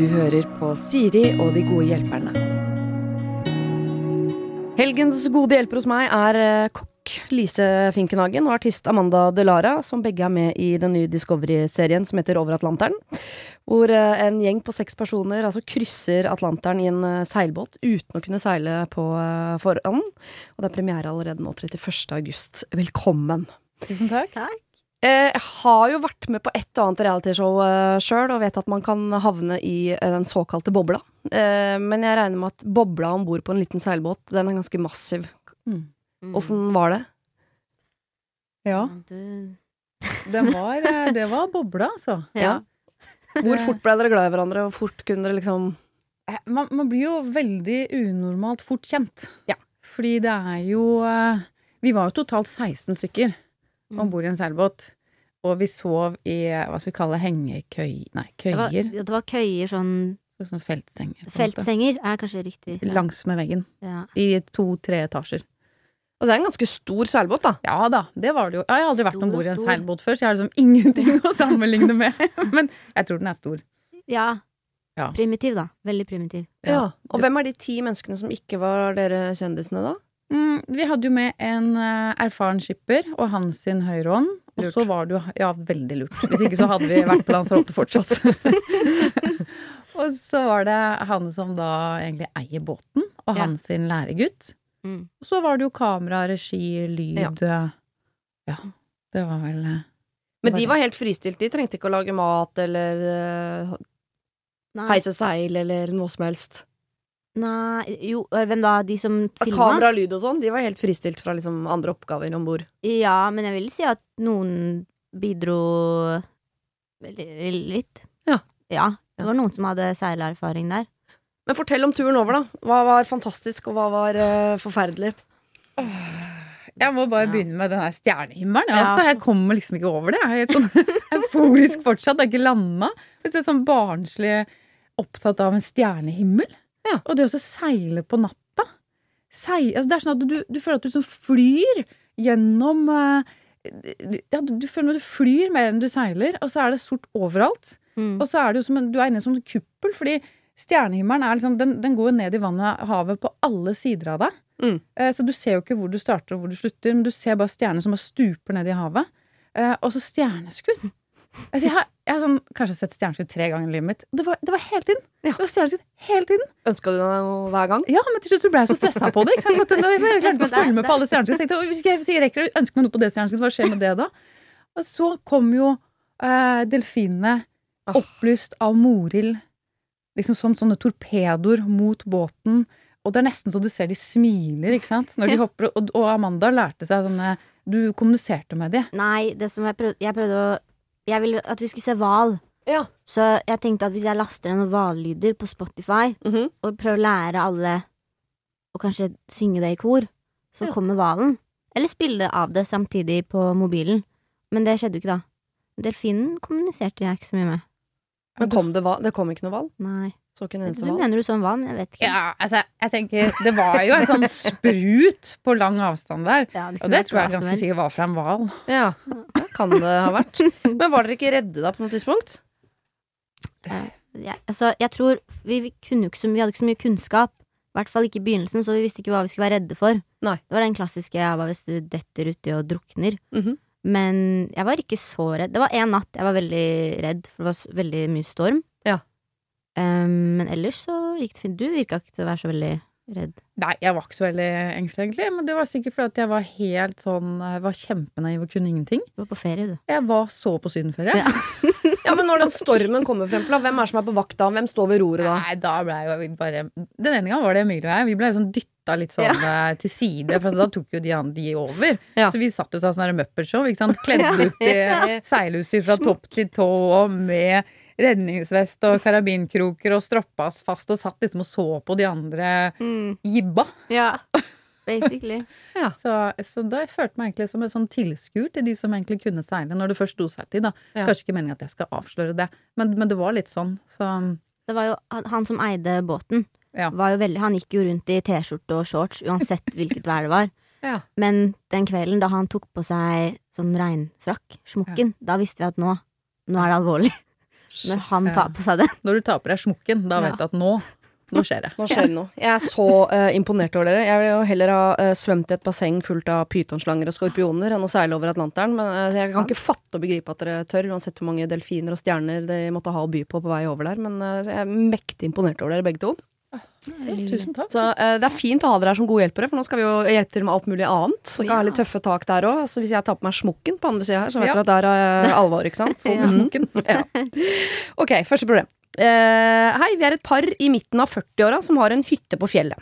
Du hører på Siri og de gode hjelperne. Helgens gode hjelper hos meg er eh, kokk Lise Finkenhagen og artist Amanda Delara, som begge er med i den nye Discovery-serien som heter Over Atlanteren. Hvor eh, en gjeng på seks personer altså krysser Atlanteren i en eh, seilbåt uten å kunne seile på forhånd. Og det er premiere allerede nå 31. august. Velkommen. Tusen takk. Eh, Jeg har jo vært med på et og annet realityshow uh, sjøl, og vet at man kan havne i eh, den såkalte bobla. Eh, men jeg regner med at bobla om bord på en liten seilbåt, den er ganske massiv. Mm. Åssen var det? Ja, Det var, eh, det var bobla, altså. Ja. Hvor fort ble dere glad i hverandre, og fort kunne dere liksom Eh, Man, man blir jo veldig unormalt fort kjent. Ja. Fordi det er jo eh, Vi var jo totalt 16 stykker Mm. Om bord i en seilbåt. Og vi sov i hva skal vi kalle hengekøy... Nei, det, var, køyer. det var køyer, sånn Sånn feltsenger. Feltsenger er kanskje riktig. Ja. Langs med veggen. Ja. I to-tre etasjer. Og det er en ganske stor seilbåt, da. Ja da, det var det jo. Jeg har aldri vært Stor om bord i en seilbåt før, så jeg har liksom ingenting å sammenligne med. Men jeg tror den er stor. ja. Ja. Primitiv, da. Veldig primitiv. Ja. Og hvem er de ti menneskene som ikke var dere kjendisene, da? Mm, vi hadde jo med en eh, erfaren skipper og hans sin høyrehånd. Og så var det jo Ja, veldig lurt. Hvis ikke så hadde vi vært på Lanzarote fortsatt. og så var det han som da egentlig eier båten, og Ja. hans sin læregutt. Mm. Og så var det jo kamera, regi, lyd Ja, ja det var vel det Men Var de det- var helt fristilt. De trengte ikke å lage mat eller uh, heise seil eller noe som helst. Nei Jo, hvem da? De som filma? Kamera, lyd og sånn, de var helt fristilt fra liksom andre oppgaver om bord. Ja, men jeg vil si at noen bidro litt. Ja. Ja. Det var noen som hadde seilerfaring der. Men fortell om turen over, da. Hva var fantastisk, og hva var uh, forferdelig? Jeg må bare Ja. begynne med den her stjernehimmelen. Ja. Altså, jeg kommer liksom ikke over det. Jeg er helt sånn euforisk fortsatt. Det er ikke landa. Jeg er sånn barnslig opptatt av en stjernehimmel. Ja. Og det å seile på natta. Sei, altså det er sånn at du, du føler at du sånn flyr gjennom eh, ja, du, du føler at du flyr mer enn du seiler, og så er det sort overalt. Mm. Og så er det jo som en, du er inne i en sånn kuppel, fordi stjernehimmelen er liksom, den, den går jo ned i vannet, havet, på alle sider av deg. Mm. Eh, Så du ser jo ikke hvor du starter og hvor du slutter, men du ser bare stjerner som bare stuper ned i havet. Eh, Og så stjerneskudd. Altså, jeg, har, jeg har sånn, kanskje sett stjerneskudd tre ganger i livet mitt. Det var, det var hele tiden! Ja. Det var stjerneskudd hele tiden. Ønska du deg noe hver gang? Ja, men til slutt så ble jeg så stressa på det. Ikke sant? Jeg, klarte ikke å følge med på alle stjerneskudd. Tenkte, Hvis jeg, hvis jeg rekker å ønske meg noe på det stjerneskuddet, hva skjer med det da? Og så kom jo eh, delfinene opplyst av Morild, liksom som sånne torpedoer mot båten. Og det er nesten så du ser de smiler, ikke sant? Når de hopper. Og, og Amanda lærte seg sånne Du kommuniserte med de. Nei, det som jeg prøvde Jeg prøvde å Jeg ville at vi skulle se hval. Ja. Så jeg tenkte at hvis jeg laster ned noen hvallyder på Spotify, Mhm. og prøver å lære alle å kanskje synge det i kor, så Ja. kommer hvalen. Eller spille av det samtidig på mobilen. Men det skjedde jo ikke da. Delfinen kommuniserte jeg ikke så mye med. Men kom det, det kom ikke noe hval? Nei. Så ikke en eneste hval? mener du sånn hval? Jeg vet ikke. Ja, altså, jeg tenker Det var jo en sånn sprut på lang avstand der. Ja, Og det tror jeg ganske sikkert var fra en hval. Ja, det kan det ha vært. Men var dere ikke redde da på noe tidspunkt? Ja, altså, jeg tror vi, vi kunne ikke så, Vi hadde ikke så mye kunnskap. I hvert fall ikke i begynnelsen, så vi visste ikke hva vi skulle være redde for. Nei. Det var den klassiske ja, hva hvis du detter uti og drukner. Mhm. Men jeg var ikke så redd. Det var én natt jeg var veldig redd, for det var veldig mye storm. Um, men ellers så gikk det fint. Du virka ikke til å være så veldig redd. Nei, jeg var ikke så veldig engstelig, egentlig. Men det var sikkert fordi at jeg var helt sånn Jeg var kjempenaiv og kunne ingenting. Du var på ferie, du. Jeg var så på sydenferie. Ja. Ja, men når den stormen kommer frem, eksempel, hvem er som er på vakt da? Hvem står ved roret da? Nei, da ble jeg bare Den ene gangen var det Emilie og jeg. Vi ble sånn dytta litt sånn ja. til side, for da tok jo de, de over. Ja. Så vi satt jo sånn der Muppet-show, ikke sant. Kledd ut i seilutstyr fra topp til tå og med redningsvest og karabinkroker og stroppa oss fast og satt liksom og så på de andre jibba. Ja. Basically. Så, så da jeg følte meg egentlig som en sånn tilskuer til de som egentlig kunne seile, når det først sto til da. Ja. Kanskje ikke meningen at jeg skal avsløre det, men, men det var litt sånn. Så Det var jo han, som eide båten. Ja. Var jo veldig, han gikk jo rundt i T-skjorte og shorts uansett hvilket vær det var. Ja. Men den kvelden da han tok på seg sånn regnfrakk, smokken, da visste vi at nå, nå er det alvorlig. Når han tar på seg den. Når du tar på deg smokken, da Ja. vet du at nå, nå skjer det. Nå skjer det noe. Jeg er så uh, imponert over dere. Jeg vil jo heller ha uh, svømt i et basseng fullt av pytonslanger og skorpioner enn å seile over Atlanteren. Men uh, jeg kan ikke fatte og begripe at dere tør, uansett hvor mange delfiner og stjerner de måtte ha å by på på vei over der. Men jeg er mektig imponert over dere begge to. Tusen takk. Så uh, det er fint å ha dere her som gode hjelpere, for nå skal vi jo hjelpe til med alt mulig annet. Så kan ha litt tøffe tak der òg. Så hvis jeg tar på meg smokken på andre sida her, så vet Ja. dere at der er alvor, ikke sant? Så, Mhm. Ja. Ok, første problem. Uh, hei, vi er et par i midten av 40-åra som har en hytte på fjellet.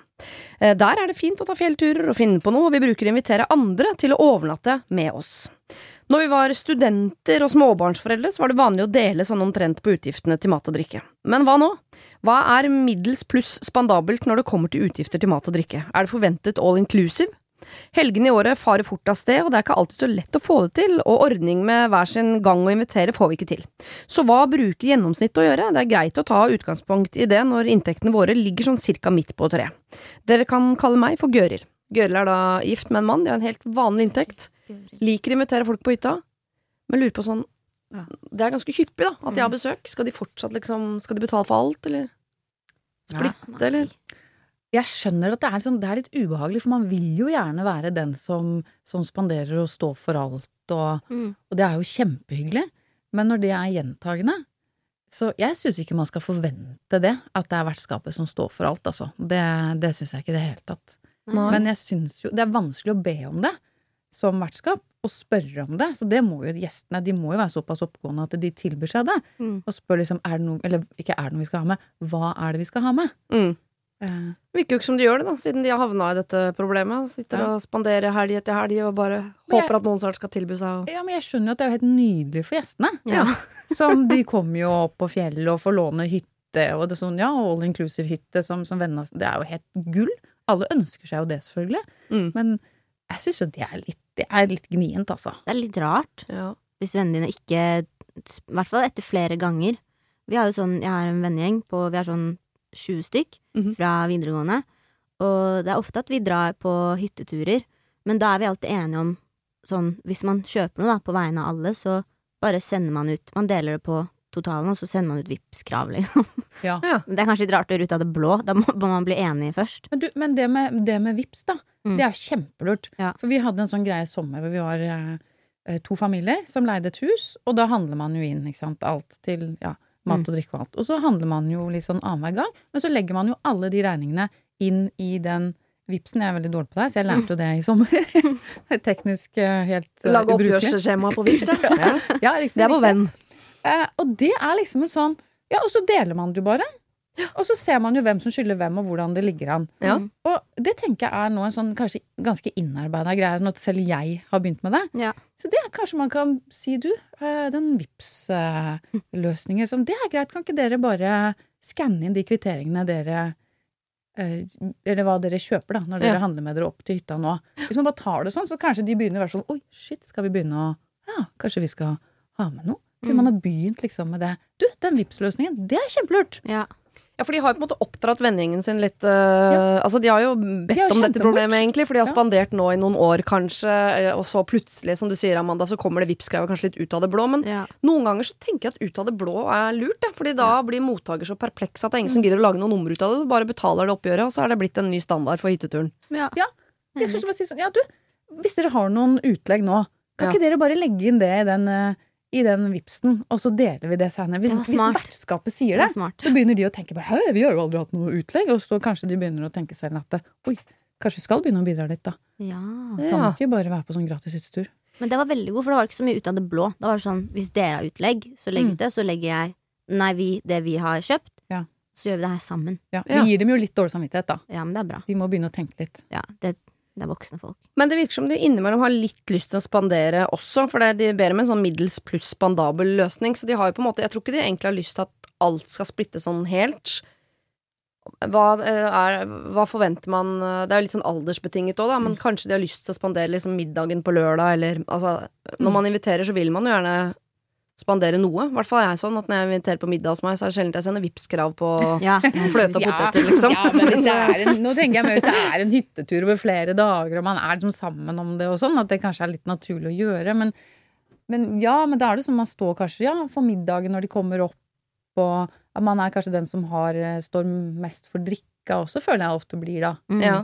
Uh, der er det fint å ta fjellturer og finne på noe, og vi bruker å invitere andre til å overnatte med oss. Når vi var studenter og småbarnsforeldre, så var det vanlig å dele sånn omtrent på utgiftene til mat og drikke. Men hva nå? Hva er middels pluss spandabelt når det kommer til utgifter til mat og drikke? Er det forventet all inclusive? Helgene i året farer fort av sted, og det er ikke alltid så lett å få det til, og ordning med hver sin gang å invitere får vi ikke til. Så hva bruker gjennomsnittet å gjøre? Det er greit å ta utgangspunkt i det når inntektene våre ligger sånn cirka midt på treet. Dere kan kalle meg for Gøril. Gøril er da gift med en mann, de har en helt vanlig inntekt. Liker å invitere folk på hytta, men lurer på sånn Ja. Det er ganske hyppig, da, at de har besøk. Skal de fortsatt liksom Skal de betale for alt, eller? Splitte, eller? Jeg skjønner at det er, sånn, det er litt ubehagelig, for man vil jo gjerne være den som, som spanderer og står for alt, og, Mm. og det er jo kjempehyggelig. Men når det er gjentagende Så jeg syns ikke man skal forvente det, at det er vertskapet som står for alt, altså. Det, det syns jeg ikke i det hele tatt. Mm. Men jeg syns jo det er vanskelig å be om det som vertskap, og spørre om det. Så det må jo gjestene, de må jo være såpass oppgående at de tilbyr seg det. Mm. Og spør liksom er det noe, eller ikke er det noe vi skal ha med, hva er det vi skal ha med? Mm. Eh, Virker jo ikke som de gjør det, da, siden de har havna i dette problemet. Sitter Ja. og spanderer helg etter helg og bare jeg- håper at noen snart skal tilby seg å ja, men jeg skjønner jo at det er jo helt nydelig for gjestene. Ja. Som de kommer jo opp på fjellet og får låne hytte, og det er sånn, ja, all inclusive hytte som, som venner Det er jo helt gull. Alle ønsker seg jo det, selvfølgelig. Mm. Men jeg syns jo det er litt, det er litt gnient, altså. Det er litt rart ja. hvis vennene dine ikke I hvert fall etter flere ganger. Vi har jo sånn, Jeg har en vennegjeng på Vi er sånn 20 stykk Mhm. fra videregående. Og det er ofte at vi drar på hytteturer, men da er vi alltid enige om sånn Hvis man kjøper noe da på vegne av alle, så bare sender man ut Man deler det på totalen, og så sender man ut Vipps-krav, liksom. Ja. Ja. Det er kanskje litt rart å gjøre ut av det blå. Da må man bli enig først. Men, du, men det med, det med Vipps, da, Mm. det er jo kjempelurt. Ja. For vi hadde en sånn greie i sommer hvor vi var eh, to familier som leide et hus, og da handler man jo inn ikke sant, alt til ja, mat Mm. og drikke og alt. Og så handler man jo litt sånn annenhver gang, men så legger man jo alle de regningene inn i den Vipsen, jeg er veldig dårlig på det, så jeg lærte jo det i sommer. Teknisk eh, helt eh, Lage oppgjørsskjema på Vipps, ja. Ja, riktig, Det er vår venn. Eh, og det er liksom en sånn Ja, og så deler man det jo bare. Og så ser man jo hvem som skylder hvem, og hvordan det ligger an. Ja. Og det tenker jeg er nå en sånn kanskje ganske innarbeida greie, sånn at selv jeg har begynt med det. Ja. Så det er kanskje man kan si, du, eh, den Vipps-løsningen som Det er greit, kan ikke dere bare skanne inn de kvitteringene dere eh, Eller hva dere kjøper, da, når dere Ja. handler med dere opp til hytta nå. Hvis man bare tar det sånn, så kanskje de begynner å være sånn Oi, shit, skal vi begynne å Ja, kanskje vi skal ha med noe? Kunne Mm. man ha begynt liksom med det? Du, den Vipps-løsningen, det er kjempelurt! Ja. Ja, for de har jo på en måte oppdratt vennegjengen sin litt eh, Altså, de har jo bedt har om dette problemet, bort. egentlig, for de har Ja. spandert nå i noen år, kanskje, eh, og så plutselig, som du sier, Amanda, så kommer det Vipps-greier kanskje litt ut av det blå. Men Ja. noen ganger så tenker jeg at ut av det blå er lurt, det, fordi da blir mottaker så perpleks at det er ingen som gidder å lage noe nummer ut av det. Du bare betaler det oppgjøret, og så er det blitt en ny standard for hytteturen. Ja. Jeg synes bare si sånn, ja du, hvis dere har noen utlegg nå, kan Ja. ikke dere bare legge inn det i den, eh, i den vipsen, og så deler vi det senere? Hvis, Det hvis vertskapet sier Det det, så begynner de å tenke bare det vi har jo aldri hatt noe utlegg. Og så kanskje de begynner å tenke selv at oi, kanskje vi skal begynne å bidra litt, da. Ja. Kan Ja. ikke bare være på sånn gratis hyttetur. Men det var veldig god, for det var ikke så mye ut av det blå. Da var det sånn, Hvis dere har utlegg, så legg Mm. det. Så legger jeg Nei, vi, det vi har kjøpt. Ja. Så gjør vi det her sammen. Ja, Ja. Vi gir dem jo litt dårlig samvittighet, da. Ja, men det er bra. De må begynne å tenke litt. Ja, det, det er voksne folk. Men det virker som de innimellom har litt lyst til å spandere også, for de ber om en sånn middels pluss spandabel løsning, så de har jo på en måte Jeg tror ikke de egentlig har lyst til at alt skal splittes sånn helt. Hva, eh, er, hva forventer man Det er jo litt sånn aldersbetinget òg, da, men kanskje de har lyst til å spandere liksom middagen på lørdag, eller altså Når man inviterer, så vil man jo gjerne spandere noe. I hvert fall er jeg sånn at når jeg inviterer på middag hos meg, så er det sjelden jeg sender Vipps-krav på Ja. fløte og Ja. poteter, liksom. Ja, men det er en, nå tenker jeg mer at det er en hyttetur over flere dager, og man er liksom sammen om det og sånn, at det kanskje er litt naturlig å gjøre. Men Men ja, men da er det sånn man står kanskje ja, for middagen når de kommer opp, og at man er kanskje den som har, eh, står mest for drikka også, føler jeg ofte blir da. Mm. Ja.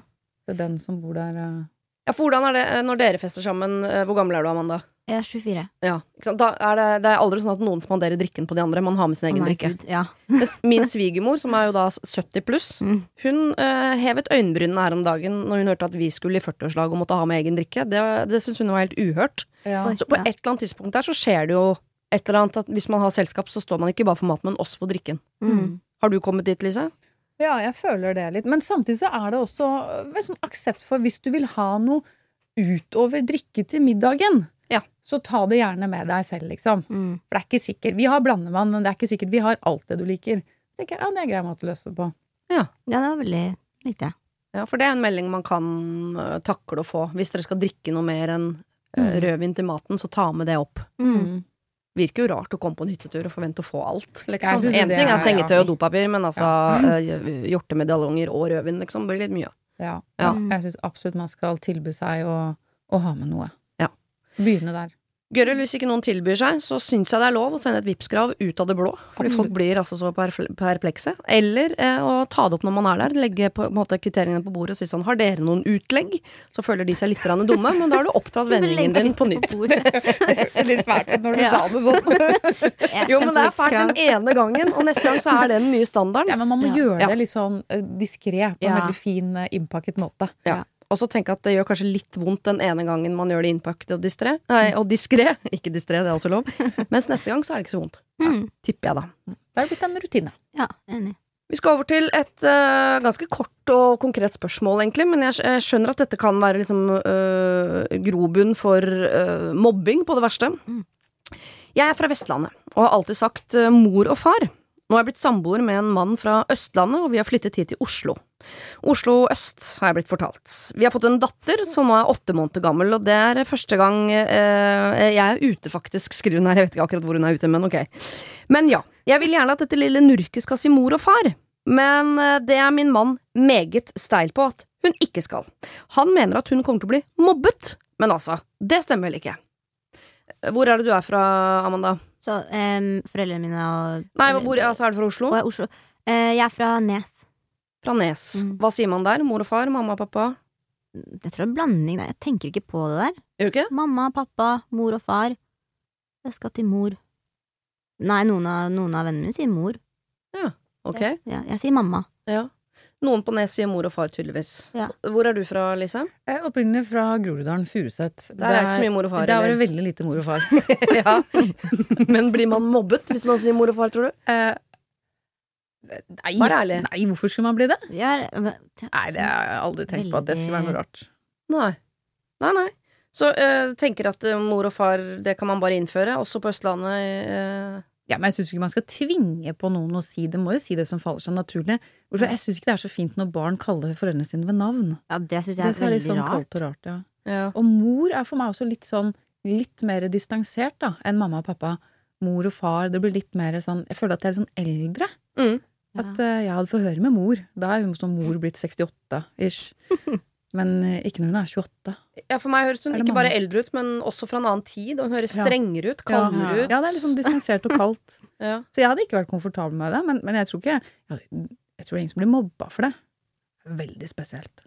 Det er den som bor der. eh. ja, for hvordan er det eh, når dere fester sammen? Hvor gammel er du, Amanda? Jeg er 24. Ja, ikke sant? Da er det, det er aldri sånn at noen spanderer drikken på de andre. Man har med sin egen egen nei, drikke. Gud, Ja. Min svigermor, som er jo da 70 pluss, Mm. hun uh, hevet øyenbrynene her om dagen når hun hørte at vi skulle i 40-årslag og måtte ha med egen drikke. Det, det syns hun var helt uhørt. Oi. Så på Ja. et eller annet tidspunkt der så skjer det jo et eller annet at hvis man har selskap, så står man ikke bare for maten, men også for drikken. Mm. Har du kommet dit, Lise? Ja, jeg føler det litt. Men samtidig så er det også øh, sånn aksept for hvis du vil ha noe utover drikke til middagen, Ja. så ta det gjerne med deg selv, liksom. Mm. For det er ikke sikkert. Vi har blandevann, men det er ikke sikkert vi har alt det du liker. Det er, ja, det er en grei måte å løse det på. Ja, det var veldig lite. Ja, for det er en melding man kan uh, takle å få. Hvis dere skal drikke noe mer enn uh, Mm. rødvin til maten, så ta med det opp. Mm. Virker jo rart å komme på en hyttetur og forvente å få alt, liksom. Én ting er sengetøy ja. og dopapir, men altså eh, hjortemedaljonger og rødvin, liksom, blir litt mye. Ja. Ja. Mm. Jeg syns absolutt man skal tilby seg å, å ha med noe. Ja. Begynne der. Gøril, hvis ikke noen tilbyr seg, så syns jeg det er lov å sende et Vipps-krav ut av det blå. Fordi folk blir altså så perplekse. Eller eh, å ta det opp når man er der. Legge på, på en måte kvitteringene på bordet og si sånn Har dere noen utlegg? Så føler de seg litt dumme, men da har du oppdratt vendingen din på nytt. Litt fælt når du Ja. sa det sånn. Jo, men det er fælt den ene gangen, og neste gang så er det den nye standarden. Ja, men man må Ja. gjøre det litt sånn uh, diskré, på en Ja. veldig fin, uh, innpakket måte. Og så tenke at det gjør kanskje litt vondt den ene gangen man gjør det innpakket og distré. Nei, og diskré. Ikke distré, det er også lov. Mens neste gang så er det ikke så vondt. Ja, Tipper jeg, da. Det er blitt en rutine. Ja, enig. Vi skal over til et uh, ganske kort og konkret spørsmål, egentlig. Men jeg, jeg skjønner at dette kan være liksom uh, grobunn for uh, mobbing på det verste. Mm. Jeg er fra Vestlandet og har alltid sagt mor og far. Nå har jeg blitt samboer med en mann fra Østlandet, og vi har flyttet hit til Oslo. Oslo øst, har jeg blitt fortalt. Vi har fått en datter som nå er åtte måneder gammel, og det er første gang eh, jeg er ute, faktisk, skriver hun her. Jeg vet ikke akkurat hvor hun er ute, men ok. Men ja, jeg vil gjerne at dette lille nurket skal si mor og far. Men eh, det er min mann meget steil på at hun ikke skal. Han mener at hun kommer til å bli mobbet. Men altså, det stemmer vel ikke. Hvor er det du er fra, Amanda? Så um, foreldrene mine og Nei, hvor, altså, er du fra Oslo? Og jeg Oslo. Uh, jeg er fra Nes. Fra Nes. Mm. Hva sier man der? Mor og far? Mamma og pappa? Jeg tror det er en blanding. der. Jeg tenker ikke på det der. Gjør du ikke? Mamma, pappa, mor og far. Jeg skal til mor. Nei, noen av, noen av vennene mine sier mor. Ja, Ok. Ja, jeg sier mamma. Ja. Noen på Nes sier mor og far, tydeligvis. Ja. Hvor er du fra, Lise? Jeg er opprinnelig fra Groruddalen, Furuset. Der er det ikke så mye mor og far. Der var det veldig lite mor og far. ja. Men blir man mobbet hvis man sier mor og far, tror du? Eh, nei, nei, hvorfor skulle man bli det? Jeg er, Nei, det har jeg aldri tenkt på at det skulle være noe rart. Nei. Nei, nei. Så øh, tenker at øh, mor og far, det kan man bare innføre, også på Østlandet. øh. Ja, men jeg syns ikke man skal tvinge på noen å si det. Må jo si det som faller seg naturlig. Hvorfor- Jeg syns ikke det er så fint når barn kaller foreldrene sine ved navn. Ja, det syns jeg er er litt veldig sånn rart. kaldt og rart, ja. Ja. Og mor er for meg også litt sånn litt mer distansert da enn mamma og pappa. Mor og far, det blir litt mer sånn Jeg føler at jeg er litt sånn eldre. Mm. Ja. At uh, jeg hadde fått høre med mor. Da er hun som mor blitt 68 ish. Men eh, ikke når hun er 28. ja, for meg høres hun det ikke bare eldre ut, men også fra en annen tid. Og hun høres strengere ut, kaldere ut. Ja, det er sånn distansert og kaldt. Ja. Så jeg hadde ikke vært komfortabel med det, men, men jeg tror ikke jeg, jeg tror det er ingen som blir mobba for det. Veldig spesielt.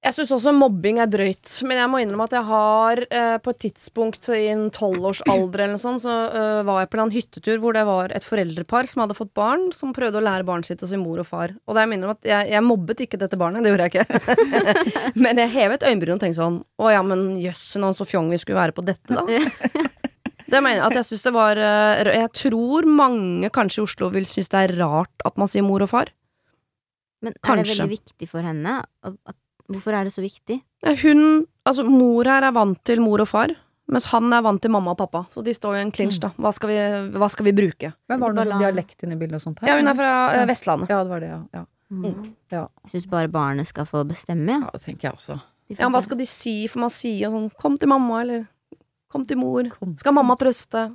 Jeg syns også mobbing er drøyt, men jeg må innrømme at jeg har eh, på et tidspunkt i en tolvårsalder eller noe sånt, så eh, var jeg på en hyttetur hvor det var et foreldrepar som hadde fått barn, som prøvde å lære barnet sitt å si mor og far. Og det er jeg minner om at jeg, jeg mobbet ikke dette barnet, det gjorde jeg ikke. men jeg hevet øyenbrynene og tenkte sånn Å ja, men jøssen, så fjong vi skulle være på dette, da. Det mener jeg at jeg synes det var eh, Jeg tror mange kanskje i Oslo vil synes det er rart at man sier mor og far. Men er det Kanskje. veldig viktig for henne? At, hvorfor er det så viktig? Hun, altså mor her er vant til mor og far, mens han er vant til mamma og pappa. Så de står jo i en clinch, da. Hva skal vi, hva skal vi bruke? Men var det noe dialekt inne i bildet og sånt her? Ja, hun er fra eh, Ja. Vestlandet. Ja, det var det, ja. Ja, Mm. Ja. Jeg syns bare barnet skal få bestemme, ja. ja det tenker jeg også. Ja, hva skal de si? For man sier jo sånn 'kom til mamma', eller 'kom til mor'. Kom. Skal mamma trøste?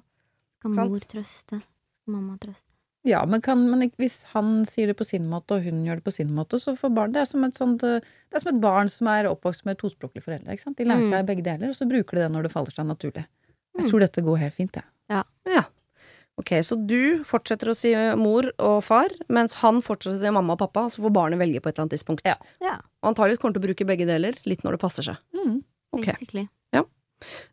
Skal mor trøste? Skal mamma trøste? Ja, men, kan, men hvis han sier det på sin måte, og hun gjør det på sin måte, så får barn Det er som et, sånt, eh, det er som et barn som er oppvokst med tospråklige foreldre. Ikke sant? De lærer Mm. seg begge deler, og så bruker de det når det faller seg naturlig. Jeg tror dette går helt fint, jeg. Ok, så du fortsetter å si mor og far, mens han fortsetter å si mamma og pappa, så får barnet velge på et eller annet tidspunkt. Ja. Ja, Og antagelig kommer til å bruke begge deler, litt når det passer seg. Mm. basically.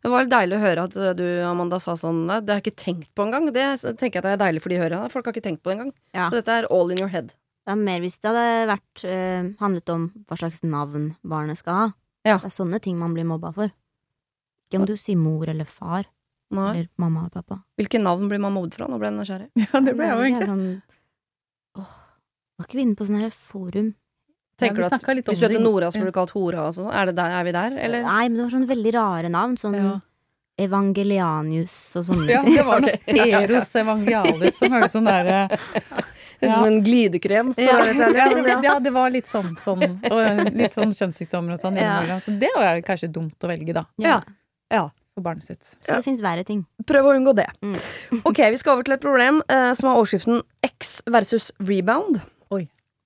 Det var deilig å høre at du, Amanda, sa sånn Det har jeg ikke tenkt på engang. Det tenker jeg at det er deilig for de hører. Folk har ikke tenkt på det engang. Ja. Så dette er all in your head. Det er mer hvis det hadde vært uh, handlet om hva slags navn barnet skal ha. Ja. Det er sånne ting man blir mobba for. Ikke om du sier mor eller far Nei. eller mamma eller pappa. Hvilke navn blir man mobbet fra? Nå ble jeg nysgjerrig. Ja, det ble jeg jo egentlig. Sånn, åh, var ikke vi inne på sånn her forum? Tenker ja, du at Hvis du heter. Nora, så blir du kalt hora og sånn? Er, er vi der, eller? Nei, men det var sånne veldig rare navn. Sånn Ja. Evangelianius og sånne Ja, det var det. Eros Evangelius, som høres sånn derre Det er Som en glidekrem. ja, ja, det, ja. ja, var litt sånn, sånn og litt sånn kjønnssykdommer og sånn Ja. innimellom. Så det var kanskje dumt å velge, da. Ja. Ja. For barnet sitt. Så det fins verre ting. Prøv å unngå det. Mm. Ok, vi skal over til et problem eh, som har overskriften X versus rebound.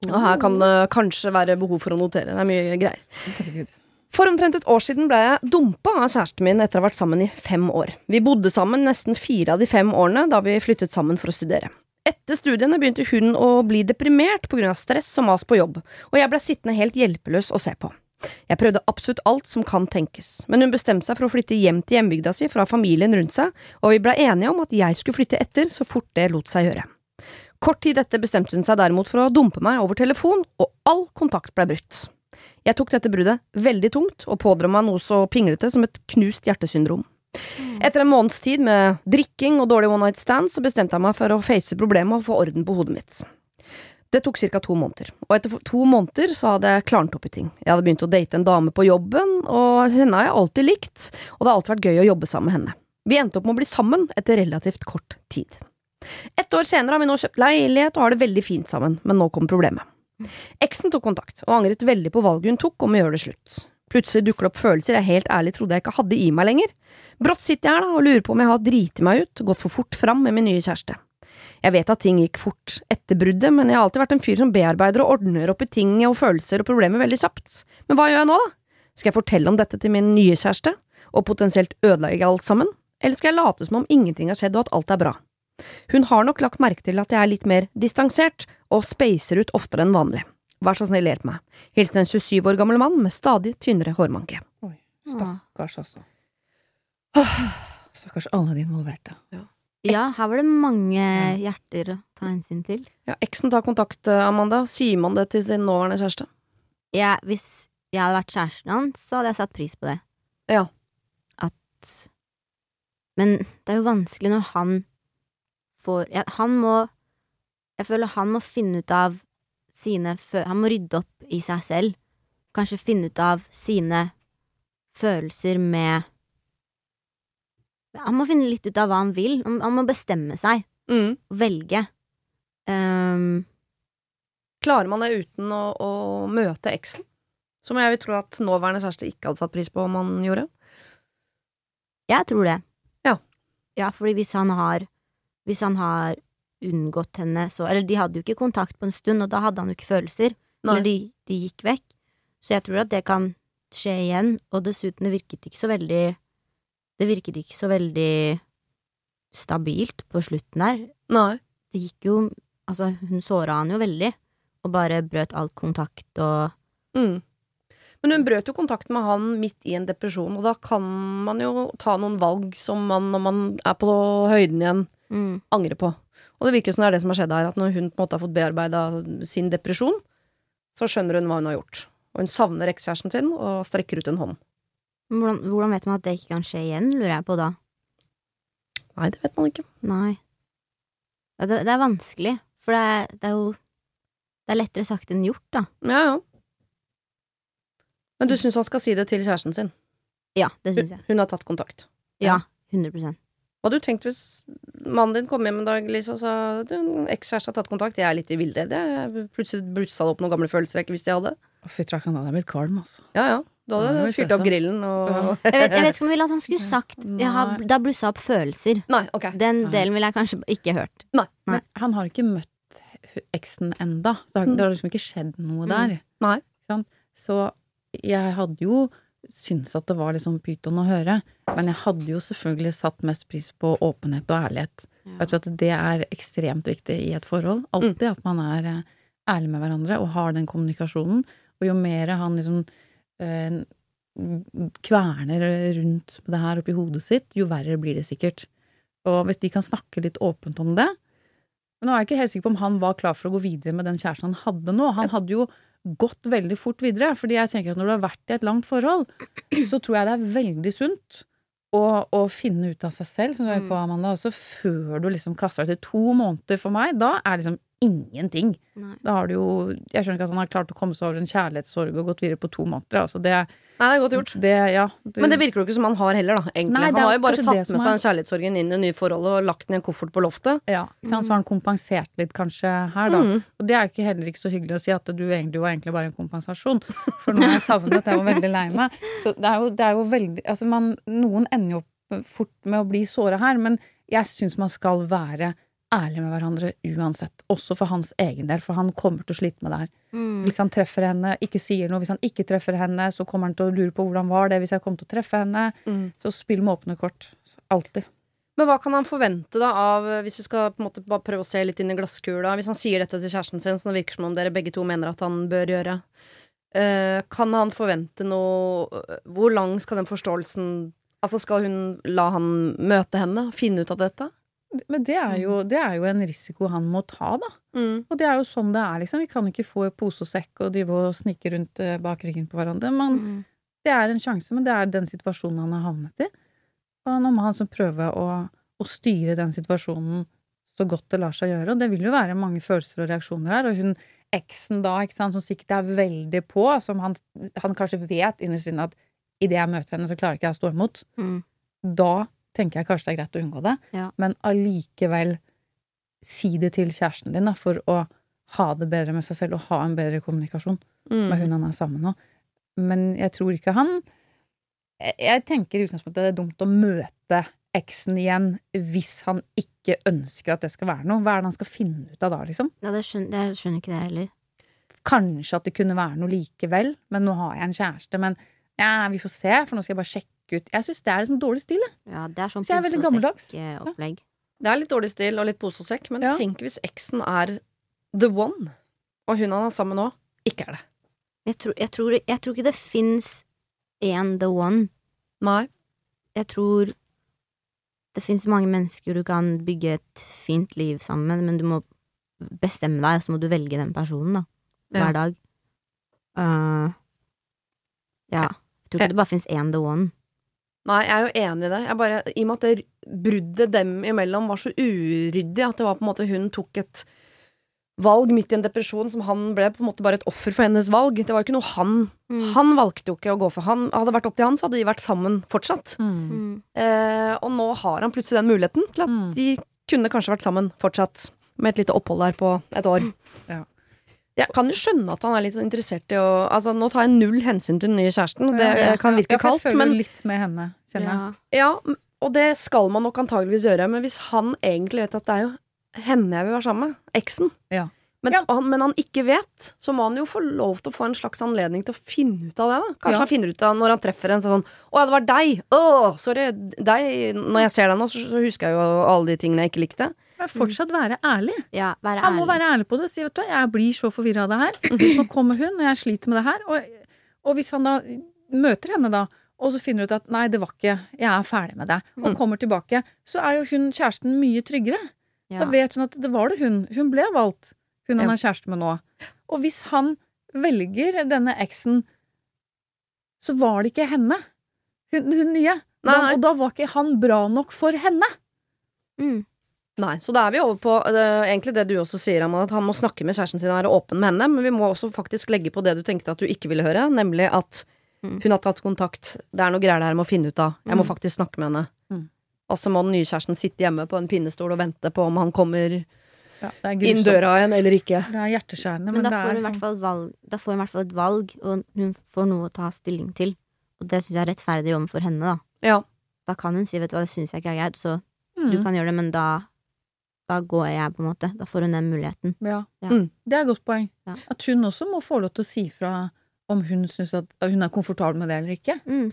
Og her kan det kanskje være behov for å notere. Det er mye greier. For omtrent et år siden ble jeg dumpa av kjæresten min etter å ha vært sammen i fem år. Vi bodde sammen nesten fire av de fem årene da vi flyttet sammen for å studere. Etter studiene begynte hun å bli deprimert pga. stress og mas på jobb, og jeg ble sittende helt hjelpeløs å se på. Jeg prøvde absolutt alt som kan tenkes, men hun bestemte seg for å flytte hjem til hjembygda si fra familien rundt seg, og vi ble enige om at jeg skulle flytte etter så fort det lot seg gjøre. Kort tid etter bestemte hun seg derimot for å dumpe meg over telefon, og all kontakt ble brutt. Jeg tok dette bruddet veldig tungt, og pådro meg noe så pinglete som et knust hjertesyndrom. Etter en måneds tid med drikking og dårlig one night stand, så bestemte jeg meg for å face problemet og få orden på hodet mitt. Det tok ca. to måneder, og etter to måneder så hadde jeg klarnet opp i ting. Jeg hadde begynt å date en dame på jobben, og henne har jeg alltid likt, og det har alltid vært gøy å jobbe sammen med henne. Vi endte opp med å bli sammen etter relativt kort tid. Ett år senere har vi nå kjøpt leilighet og har det veldig fint sammen, men nå kom problemet. Eksen tok kontakt, og angret veldig på valget hun tok om å gjøre det slutt. Plutselig dukker det opp følelser jeg helt ærlig trodde jeg ikke hadde i meg lenger. Brått sitter jeg her da og lurer på om jeg har driti meg ut, gått for fort fram med min nye kjæreste. Jeg vet at ting gikk fort etter bruddet, men jeg har alltid vært en fyr som bearbeider og ordner opp i ting og følelser og problemer veldig kjapt. Men hva gjør jeg nå, da? Skal jeg fortelle om dette til min nye kjæreste, og potensielt ødelegge alt sammen, eller skal jeg late som om ingenting har skjedd og at alt er bra? Hun har nok lagt merke til at jeg er litt mer distansert, og spacer ut oftere enn vanlig. Vær så snill, hjelp meg. Hilsen en 27 år gammel mann med stadig tynnere hårmanke. Oi, stakkars, altså. Stakkars alle de involverte. Ja, her var det mange hjerter å ta hensyn til. Ja, Eksen tar kontakt, eh, Amanda. Sier man det til sin nåværende kjæreste? Ja, hvis jeg hadde vært kjæresten hans, så hadde jeg satt pris på det. Ja. At Men det er jo vanskelig når han får ja, Han må Jeg føler han må finne ut av sine. Han må rydde opp i seg selv. Kanskje finne ut av sine følelser med Han må finne litt ut av hva han vil. Han, han må bestemme seg. Mm. Velge. Um, Klarer man det uten å, å møte eksen? Som jeg vil tro at nåværende kjæreste ikke hadde satt pris på om han gjorde. Jeg tror det. Ja. Ja, fordi hvis han har Hvis han har unngått henne, så Eller de hadde jo ikke kontakt på en stund, og da hadde han jo ikke følelser. Eller de, de gikk vekk. Så jeg tror at det kan skje igjen, og dessuten, det virket ikke så veldig Det virket ikke så veldig stabilt på slutten her. Nei. Det gikk jo Altså, hun såra han jo veldig, og bare brøt all kontakt og Mm. Men hun brøt jo kontakt med han midt i en depresjon, og da kan man jo ta noen valg som man, når man er på høyden igjen, mm. angre på. Og det virker som det er det som har skjedd her, at når hun på en måte har fått bearbeida sin depresjon, så skjønner hun hva hun har gjort. Og hun savner ekskjæresten sin og strekker ut en hånd. Hvordan, hvordan vet man at det ikke kan skje igjen, lurer jeg på da. Nei, det vet man ikke. Nei. Det, det, er vanskelig, for det er, det er jo Det er lettere sagt enn gjort, da. Ja, ja. Men du syns han skal si det til kjæresten sin? Ja, det syns Hun, jeg. hun har tatt kontakt. Ja, 100 Hva hadde du tenkt hvis mannen din kom hjem en dag Lisa, og sa du, en ekskjæreste har tatt kontakt, jeg er litt i villrede. Jeg plutselig blussa det opp noen gamle følelser jeg ikke visste jeg hadde. Fy trakk, da hadde blitt kvalm, altså. Ja, ja. Du hadde blir fyrt opp grillen og Jeg vet, jeg vet ikke om jeg ville at han skulle sagt jeg har, Nei. Det har blussa opp følelser. Nei, ok. Den delen ville jeg kanskje ikke hørt. Nei. Men han har ikke møtt eksen enda, så det har, det har liksom ikke skjedd noe der. Nei. Så jeg hadde jo syntes at det var liksom pyton å høre, Men jeg hadde jo selvfølgelig satt mest pris på åpenhet og ærlighet. Ja. Jeg tror at det er ekstremt viktig i et forhold. Alltid at man er eh, ærlig med hverandre og har den kommunikasjonen. Og jo mer han liksom eh, kverner rundt det her oppi hodet sitt, jo verre blir det sikkert. Og hvis de kan snakke litt åpent om det Men nå er jeg ikke helt sikker på om han var klar for å gå videre med den kjæresten han hadde nå. Han hadde jo gått veldig fort videre, fordi jeg tenker at når du har vært i et langt forhold, så tror jeg det er veldig sunt å, å finne ut av seg selv, som du er på, Amanda, også før du liksom kaster deg til to måneder for meg. Da er liksom ingenting. Nei. Da har du jo Jeg skjønner ikke at han har klart å komme seg over en kjærlighetssorg og gått videre på to måneder. Altså det, Nei, det er godt gjort. det ja. Det, Men det virker jo ikke som han har heller, da. egentlig. Nei, han har jo bare tatt med seg er- den kjærlighetssorgen inn i det nye forholdet og lagt den i en koffert på loftet. ja, ikke sant? Så har han kompensert litt kanskje her, da. Mm. Og det er jo ikke heller ikke så hyggelig å si at du egentlig var egentlig bare en kompensasjon. For nå har jeg savnet, jeg var veldig lei meg. Så det er jo, det er jo veldig Altså man, noen ender jo opp fort med å bli såra her, men jeg syns man skal være ærlig med hverandre uansett. Også for hans egen del, for han kommer til å slite med det her. Mm. Hvis han treffer henne, ikke sier noe. Hvis han ikke treffer henne, så kommer han til å lure på hvordan var det hvis jeg kom til å treffe henne. Mm. Så spill med åpne kort. Alltid. Men hva kan han forvente da av Hvis vi skal på en måte bare prøve å se litt inn i glasskula Hvis han sier dette til kjæresten sin, som det virker som om dere begge to mener at han bør gjøre, eh, kan han forvente noe Hvor lang skal den forståelsen Altså Skal hun la han møte henne, finne ut av dette? Men det er, jo, det er jo en risiko han må ta, da. Mm. Og det er jo sånn det er, liksom. Vi kan ikke få pose og sekk og drive og snike rundt eh, bak ryggen på hverandre. Men Mm. det er en sjanse, men det er den situasjonen han har havnet i. Og nå må han så prøve å, å styre den situasjonen så godt det lar seg gjøre. Og det vil jo være mange følelser og reaksjoner her. Og hun eksen da, ikke sant, som sikkert er veldig på, som han, han kanskje vet innerst inne at idet jeg møter henne, så klarer ikke jeg å stå imot. Mm. Da tenker jeg kanskje det er greit å unngå det, Ja. men allikevel si det til kjæresten din da, for å ha det bedre med seg selv og ha en bedre kommunikasjon Mm. med hun han er sammen med. Men jeg tror ikke han Jeg, tenker i utgangspunktet det er dumt å møte eksen igjen hvis han ikke ønsker at det skal være noe. Hva er det han skal finne ut av da, liksom? Ja, det skjønner, jeg skjønner ikke det heller. Kanskje at det kunne være noe likevel, men nå har jeg en kjæreste. Men ja, vi får se, for nå skal jeg bare sjekke ut. Jeg syns det er liksom dårlig stil, jeg. Ja, det er sånn Så jeg er veldig gammeldags. opplegg. Det er litt dårlig stil og litt pose og sekk, men Ja. tenk hvis eksen er the one, og hun han er sammen med nå, ikke er det. Jeg tror, jeg tror, jeg tror ikke det fins én the one. Nei. Jeg tror det fins mange mennesker du kan bygge et fint liv sammen med, men du må bestemme deg, og så må du velge den personen, da. Hver Ja. dag. Uh, ja. Jeg tror ikke det bare fins én the one. Nei, jeg er jo enig i det. Jeg bare, I og med at det bruddet dem imellom var så uryddig at det var på en måte hun tok et valg midt i en depresjon som han ble på en måte bare et offer for hennes valg. Det var jo ikke noe han Mm. Han valgte jo ikke å gå for. Han Hadde det vært opp til han, så hadde de vært sammen fortsatt. Mm. Eh, og nå har han plutselig den muligheten til at Mm. de kunne kanskje vært sammen fortsatt. Med et lite opphold der på et år. Ja. Jeg kan jo skjønne at han er litt interessert i å Altså, nå tar jeg null hensyn til den nye kjæresten, og det Ja, kan virke ja, kaldt, men litt med henne, kjenner jeg. Ja. Ja, og det skal man nok antageligvis gjøre, men hvis han egentlig vet at det er jo henne jeg vil være sammen med, eksen, Ja. men, Ja. Han, men han ikke vet, så må han jo få lov til å få en slags anledning til å finne ut av det. da Kanskje Ja. han finner ut av når han treffer en sånn 'Å ja, det var deg'. Å, sorry. Deg. Når jeg ser deg nå, så, så husker jeg jo alle de tingene jeg ikke likte. Fortsatt være ærlig. ja, være Han må være ærlig på det. Si, vet du hva, jeg blir så forvirra av det her. Nå kommer hun, og jeg sliter med det her. Og, og hvis han da møter henne da, og så finner ut at nei, det var ikke, jeg er ferdig med det, og Mm. kommer tilbake, så er jo hun kjæresten mye tryggere. Ja. Da vet hun at det var det hun. Hun ble valgt. Hun han er kjæreste med nå. Og hvis han velger denne eksen, så var det ikke henne. Hun, hun nye. Nei, Da, og da var ikke han bra nok for henne. Mm. Nei, Så da er vi over på det, egentlig det du også sier, Amanda, at han må snakke med kjæresten sin og være åpen med henne. Men vi må også faktisk legge på det du tenkte at du ikke ville høre, nemlig at Mm. hun har tatt kontakt. Det er noe greier der jeg må finne ut av. Jeg må Mm. faktisk snakke med henne. Mm. Altså må den nye kjæresten sitte hjemme på en pinnestol og vente på om han kommer Ja, inn døra igjen eller ikke. Det er hjerteskjærende, men, Men da det får, er sånn. valg, da får hun i hvert fall et valg, og hun får noe å ta stilling til. Og det syns jeg er rettferdig overfor henne, da. Ja. Da kan hun si 'vet du hva, det syns jeg ikke er greit', så Mm. du kan gjøre det, men da da går jeg, på en måte. Da får hun den muligheten. Ja. Ja. Mm. Det er et godt poeng. Ja. At hun også må få lov til å si fra om hun syns at hun er komfortabel med det eller ikke. Mm.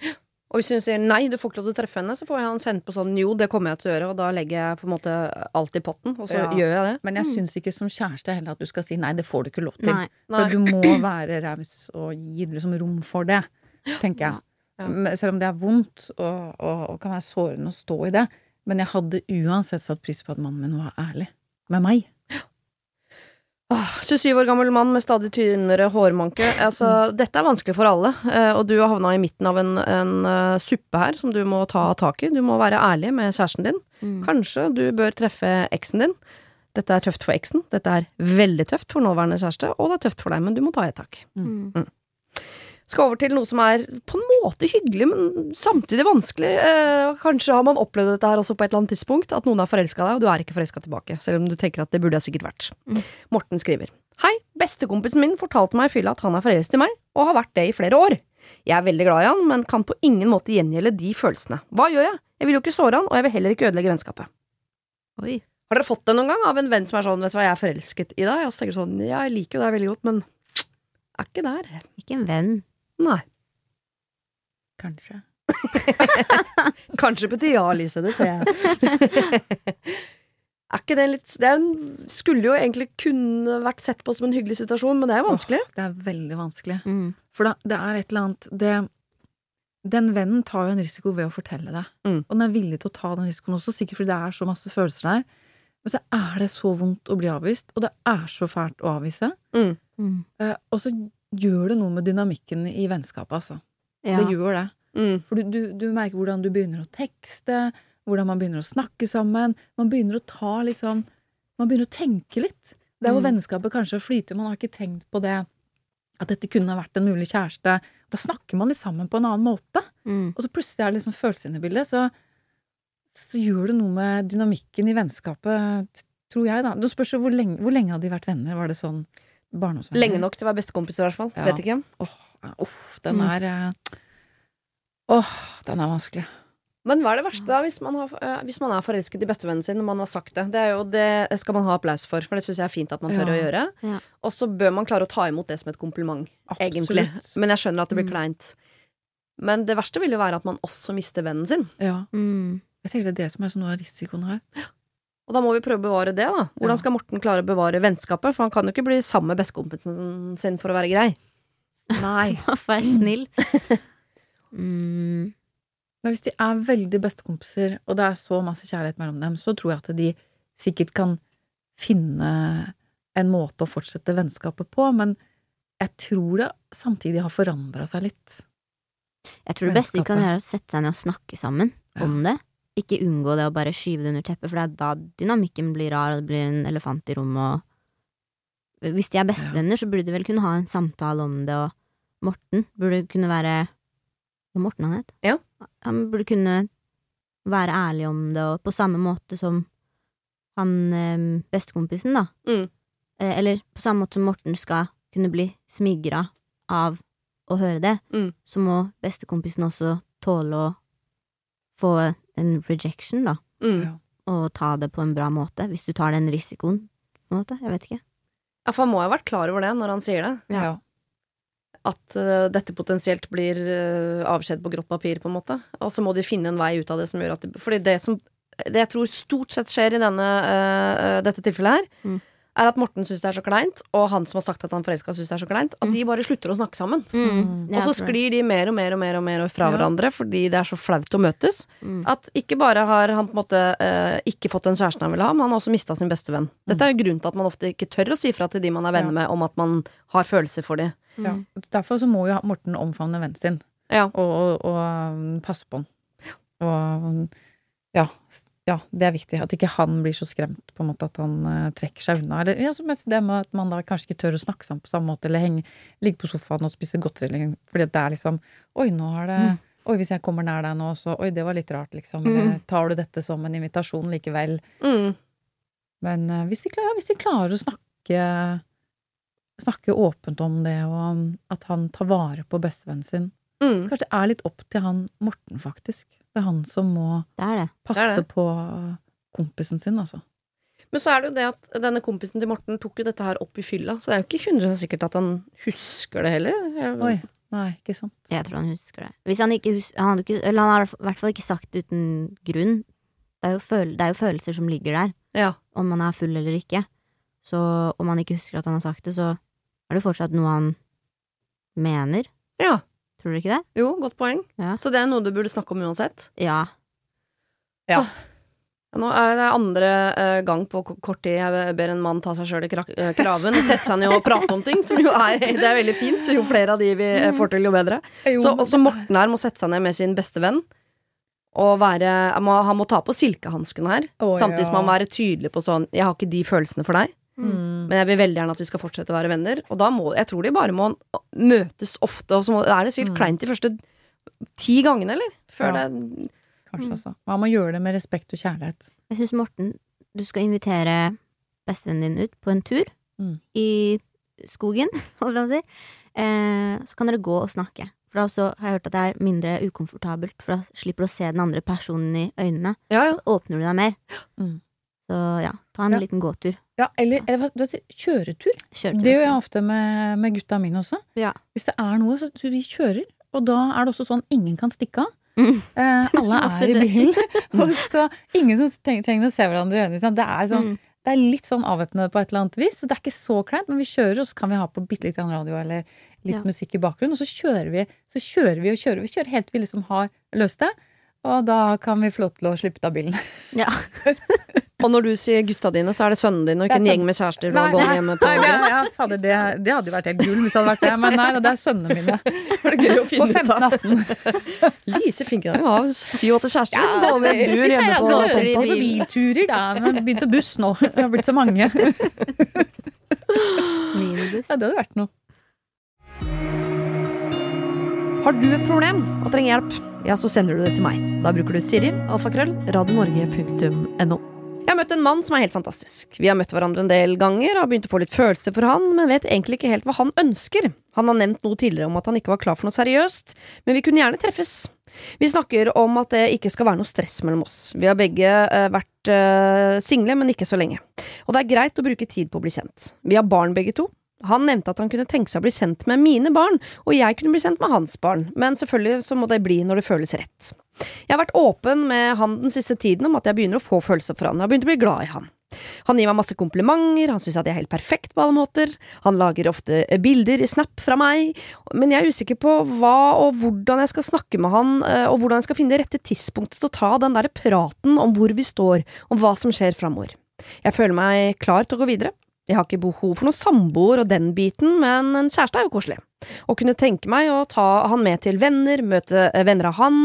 Og hvis hun sier nei, du får ikke lov til å treffe henne, så får jeg han sendt på sånn jo, det kommer jeg til å gjøre, og da legger jeg på en måte alt i potten, og så Ja. gjør jeg det. Men jeg syns ikke som kjæreste heller at du skal si nei, det får du ikke lov til. Nei. For du må være raus og gi liksom rom for det, tenker jeg. Ja. Men Selv om det er vondt og, og, og kan være sårende å stå i det. Men jeg hadde uansett satt pris på at mannen min var ærlig med meg. Åh, 27 år gammel mann med stadig tynnere hårmanke. Altså, Dette er vanskelig for alle, eh, og du har havna i midten av en, en eh, suppe her som du må ta tak i. Du må være ærlig med kjæresten din. Mm. Kanskje du bør treffe eksen din. Dette er tøft for eksen, dette er veldig tøft for nåværende kjæreste, og det er tøft for deg, men du må ta i et tak. Mm. Skal over til noe som er på en måte hyggelig, men samtidig vanskelig. Eh, kanskje har man opplevd dette her også på et eller annet tidspunkt, at noen er forelska i deg, og du er ikke forelska tilbake, selv om du tenker at det burde jeg sikkert vært. Mm. Morten skriver. Hei, bestekompisen min fortalte meg i fylla at han er forelsket i meg, og har vært det i flere år. Jeg er veldig glad i han, men kan på ingen måte gjengjelde de følelsene. Hva gjør jeg? Jeg vil jo ikke såre han, og jeg vil heller ikke ødelegge vennskapet. Oi. Har dere fått det noen gang av en venn som er sånn, vet du hva, jeg er forelsket i deg? Og så tenker du sånn, ja, jeg liker jo deg veldig godt, men er ikke der. Ikke en venn. Nei. Kanskje. Kanskje betyr ja, Lise, det ser jeg. er ikke det litt Det skulle jo egentlig kunne vært sett på som en hyggelig situasjon, men det er jo vanskelig. Det er veldig vanskelig. Mm. For da, det er et eller annet det, Den vennen tar jo en risiko ved å fortelle det. Mm. Og den er villig til å ta den risikoen også, sikkert fordi det er så masse følelser der. Men så er det så vondt å bli avvist, og det er så fælt å avvise. Mm. Eh, og så gjør det noe med dynamikken i vennskapet, altså. Ja. Det gjør det. Mm. For du, du, du merker hvordan du begynner å tekste, hvordan man begynner å snakke sammen. Man begynner å ta litt sånn Man begynner å tenke litt. Det er hvor Mm. vennskapet kanskje flyter. Man har ikke tenkt på det. At dette kunne ha vært en mulig kjæreste. Da snakker man litt sammen på en annen måte. Mm. Og så plutselig er det liksom følelser inne i bildet. Så, så gjør det noe med dynamikken i vennskapet, tror jeg, da. Det spørs jo hvor lenge, hvor lenge hadde de vært venner? Var det sånn barndomsvenner? Lenge nok til å være bestekompiser, i hvert fall. Ja. Vet ikke. Åh, uff, den er er mm. Åh, den er vanskelig. Men hva er det verste da, hvis man, har, øh, hvis man er forelsket i bestevennen sin og man har sagt det? Det, er jo, det skal man ha applaus for, for det syns jeg er fint at man tør Ja. å gjøre. Ja. Og så bør man klare å ta imot det som et kompliment, egentlig. Men jeg skjønner at det blir Mm. kleint. Men det verste vil jo være at man også mister vennen sin. Ja. Mm. Jeg tenker det er det som er så noe av risikoen her. Og da må vi prøve å bevare det, da. Hvordan skal Morten klare å bevare vennskapet? For han kan jo ikke bli sammen med bestekompisen sin for å være grei. Nei. Vær snill. Mm. Hvis de er veldig bestekompiser, og det er så masse kjærlighet mellom dem, så tror jeg at de sikkert kan finne en måte å fortsette vennskapet på, men jeg tror det samtidig har forandra seg litt. Jeg tror det beste de kan gjøre, er å sette seg ned og snakke sammen Ja. om det. Ikke unngå det å bare skyve det under teppet, for det er da dynamikken blir rar, og det blir en elefant i rommet, og Hvis de er bestevenner, så burde de vel kunne ha en samtale om det, og Morten burde kunne være Hva Morten han het? Ja. Han burde kunne være ærlig om det, og på samme måte som han eh, bestekompisen, da. Mm. Eh, eller på samme måte som Morten skal kunne bli smigra av å høre det, Mm. så må bestekompisen også tåle å få en rejection, da, Mm. Og ta det på en bra måte, hvis du tar den risikoen, på en måte. Jeg vet ikke. Ja, for han må jo ha vært klar over det når han sier det. Ja. At uh, dette potensielt blir uh, avskjed på grått papir, på en måte. Og så må de finne en vei ut av det som gjør at det, Fordi det som det jeg tror stort sett skjer i denne, uh, dette tilfellet her, Mm. Er at Morten syns det er så kleint, og han som har sagt at han forelska, syns det er så kleint, at Mm. de bare slutter å snakke sammen. Mm. og så sklir de mer og mer og mer og mer fra Ja. hverandre fordi det er så flaut å møtes. Mm. At ikke bare har han på en måte øh, ikke fått den kjæresten han ville ha, men han har også mista sin beste venn. Dette er jo grunnen til at man ofte ikke tør å si fra til de man er venner Ja. med, om at man har følelser for dem. Mm. Ja. Derfor så må jo Morten omfavne vennen sin, Ja. og, og, og um, passe på han. Og ja, s- ja, det er viktig. At ikke han blir så skremt på en måte at han uh, trekker seg unna. Eller ja, mest det med at man da kanskje ikke tør å snakke sammen på samme måte, eller henge, ligge på sofaen og spise godteri, fordi det er liksom Oi, nå har det Mm. Oi, hvis jeg kommer nær deg nå, så Oi, det var litt rart, liksom. Eller tar du dette som en invitasjon likevel? Mm. Men uh, hvis, de klarer, hvis de klarer å snakke Snakke åpent om det, og at han tar vare på bestevennen sin Mm. Kanskje det er litt opp til han Morten, faktisk. Det er han som må Det er det. passe det. på kompisen sin, altså. Men så er det jo det at denne kompisen til Morten tok jo dette her opp i fylla, så det er jo ikke 100 sikkert at han husker det heller. Oi. Nei, ikke sant. Jeg tror han husker det. Hvis han ikke husker han ikke, Eller han har i hvert fall ikke sagt det uten grunn. Det er, jo føl det er jo følelser som ligger der, Ja. om man er full eller ikke. Så om han ikke husker at han har sagt det, så er det fortsatt noe han mener. ja. Tror du ikke det? Jo, godt poeng. Ja. Så det er noe du burde snakke om uansett. Ja. Ja, Nå er det andre eh, gang på kort tid jeg ber en mann ta seg sjøl i kraven eh, kraven, sette seg ned og prate om ting, som jo er, det er veldig fint. Så jo flere av de vi eh, får til, jo bedre. Så også Morten her må sette seg ned med sin beste venn. Og være, han må, han må ta på silkehanskene her. Samtidig som han må være tydelig på sånn Jeg har ikke de følelsene for deg, Mm. men jeg vil veldig gjerne at vi skal fortsette å være venner. Og da må Jeg tror de bare må møtes ofte, og så må, er det sikkert Mm. kleint de første ti gangene, eller? Før Ja. det Kanskje, også Man må gjøre det med respekt og kjærlighet. Jeg syns Morten, du skal invitere bestevennen din ut på en tur Mm. i skogen, holdt jeg på å si. Eh, så kan dere gå og snakke. For da også har jeg hørt at det er mindre ukomfortabelt, for da slipper du å se den andre personen i øynene. Ja, ja. Åpner du deg mer. Mm. Så ja, ta en Ja. liten gåtur. Ja, eller, eller hva- kjøretur. Kjør Det gjør jeg ofte med, med gutta mine også. Ja. Hvis det er noe, så, så vi kjører. Og da er det også sånn ingen kan stikke av. Mm. Eh, alle er i bilen. Og så ingen som trenger, trenger å se hverandre i øynene. Det er, sånn, Mm. det er litt sånn avvæpnende på et eller annet vis. Så det er ikke så kleint, men vi kjører, og så kan vi ha på bitte litt radio eller litt Ja. musikk i bakgrunnen. Og så kjører vi så kjører vi og kjører. Vi kjører helt til vi liksom har løst det. Og da kan vi få lov til å slippe ut av bilen. Ja. Og når du sier gutta dine, så er det sønnen din, og ikke en gjeng med kjærester Nei, på Nei, det, ja, fader, det, det hadde jo vært helt gull hvis det hadde vært det. Men nei, det er sønnene mine. Det er gøy å På finne ut av. 15-18. Lise Finkedag har syv-åtte kjærester. Ja, det- bur vi hjemme på Fredrikstad. på bilturer, da. Men begynt på buss nå. Det har blitt så mange. Minibuss. Ja, det hadde vært noe. Har du et problem og trenger hjelp, ja, så sender du det til meg. Da bruker du Siri, alfakrøll, radionorge.no. Jeg har møtt en mann som er helt fantastisk. Vi har møtt hverandre en del ganger, har begynt å få litt følelse for han, men vet egentlig ikke helt hva han ønsker. Han har nevnt noe tidligere om at han ikke var klar for noe seriøst, men vi kunne gjerne treffes. Vi snakker om at det ikke skal være noe stress mellom oss. Vi har begge uh, vært uh, single, men ikke så lenge. Og det er greit å bruke tid på å bli kjent. Vi har barn begge to. Han nevnte at han kunne tenke seg å bli sendt med mine barn, og jeg kunne bli sendt med hans barn, men selvfølgelig så må det bli når det føles rett. Jeg har vært åpen med han den siste tiden om at jeg begynner å få følelser for han, jeg har begynt å bli glad i han. Han gir meg masse komplimenter, han syns at jeg er helt perfekt på alle måter, han lager ofte eh, bilder i Snap fra meg, men jeg er usikker på hva og hvordan jeg skal snakke med han, eh, og hvordan jeg skal finne det rette tidspunktet til å ta den derre praten om hvor vi står, om hva som skjer framover. Jeg føler meg klar til å gå videre. Jeg har ikke behov for noen samboer og den biten, men en kjæreste er jo koselig. Å kunne tenke meg å ta han med til venner, møte eh, venner av han,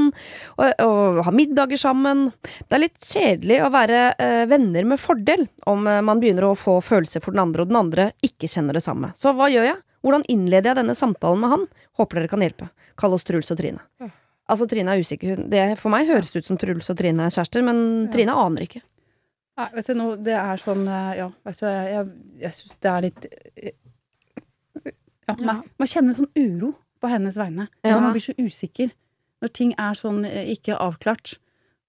og, og ha middager sammen. Det er litt kjedelig å være eh, venner med fordel om eh, man begynner å få følelser for den andre, og den andre ikke kjenner det samme. Så hva gjør jeg? Hvordan innleder jeg denne samtalen med han? Håper dere kan hjelpe. Kall oss Truls og Trine. Altså, Trine er usikker. Det, for meg høres ut som Truls og Trine er kjærester, men Trine aner ikke. Nei, vet du, nå, det er sånn eh, Ja, vet du, jeg, jeg, syns det er litt eh, Ja, Ja. Man, man kjenner sånn uro på hennes vegne. Ja. Man blir så usikker. Når ting er sånn eh, ikke avklart.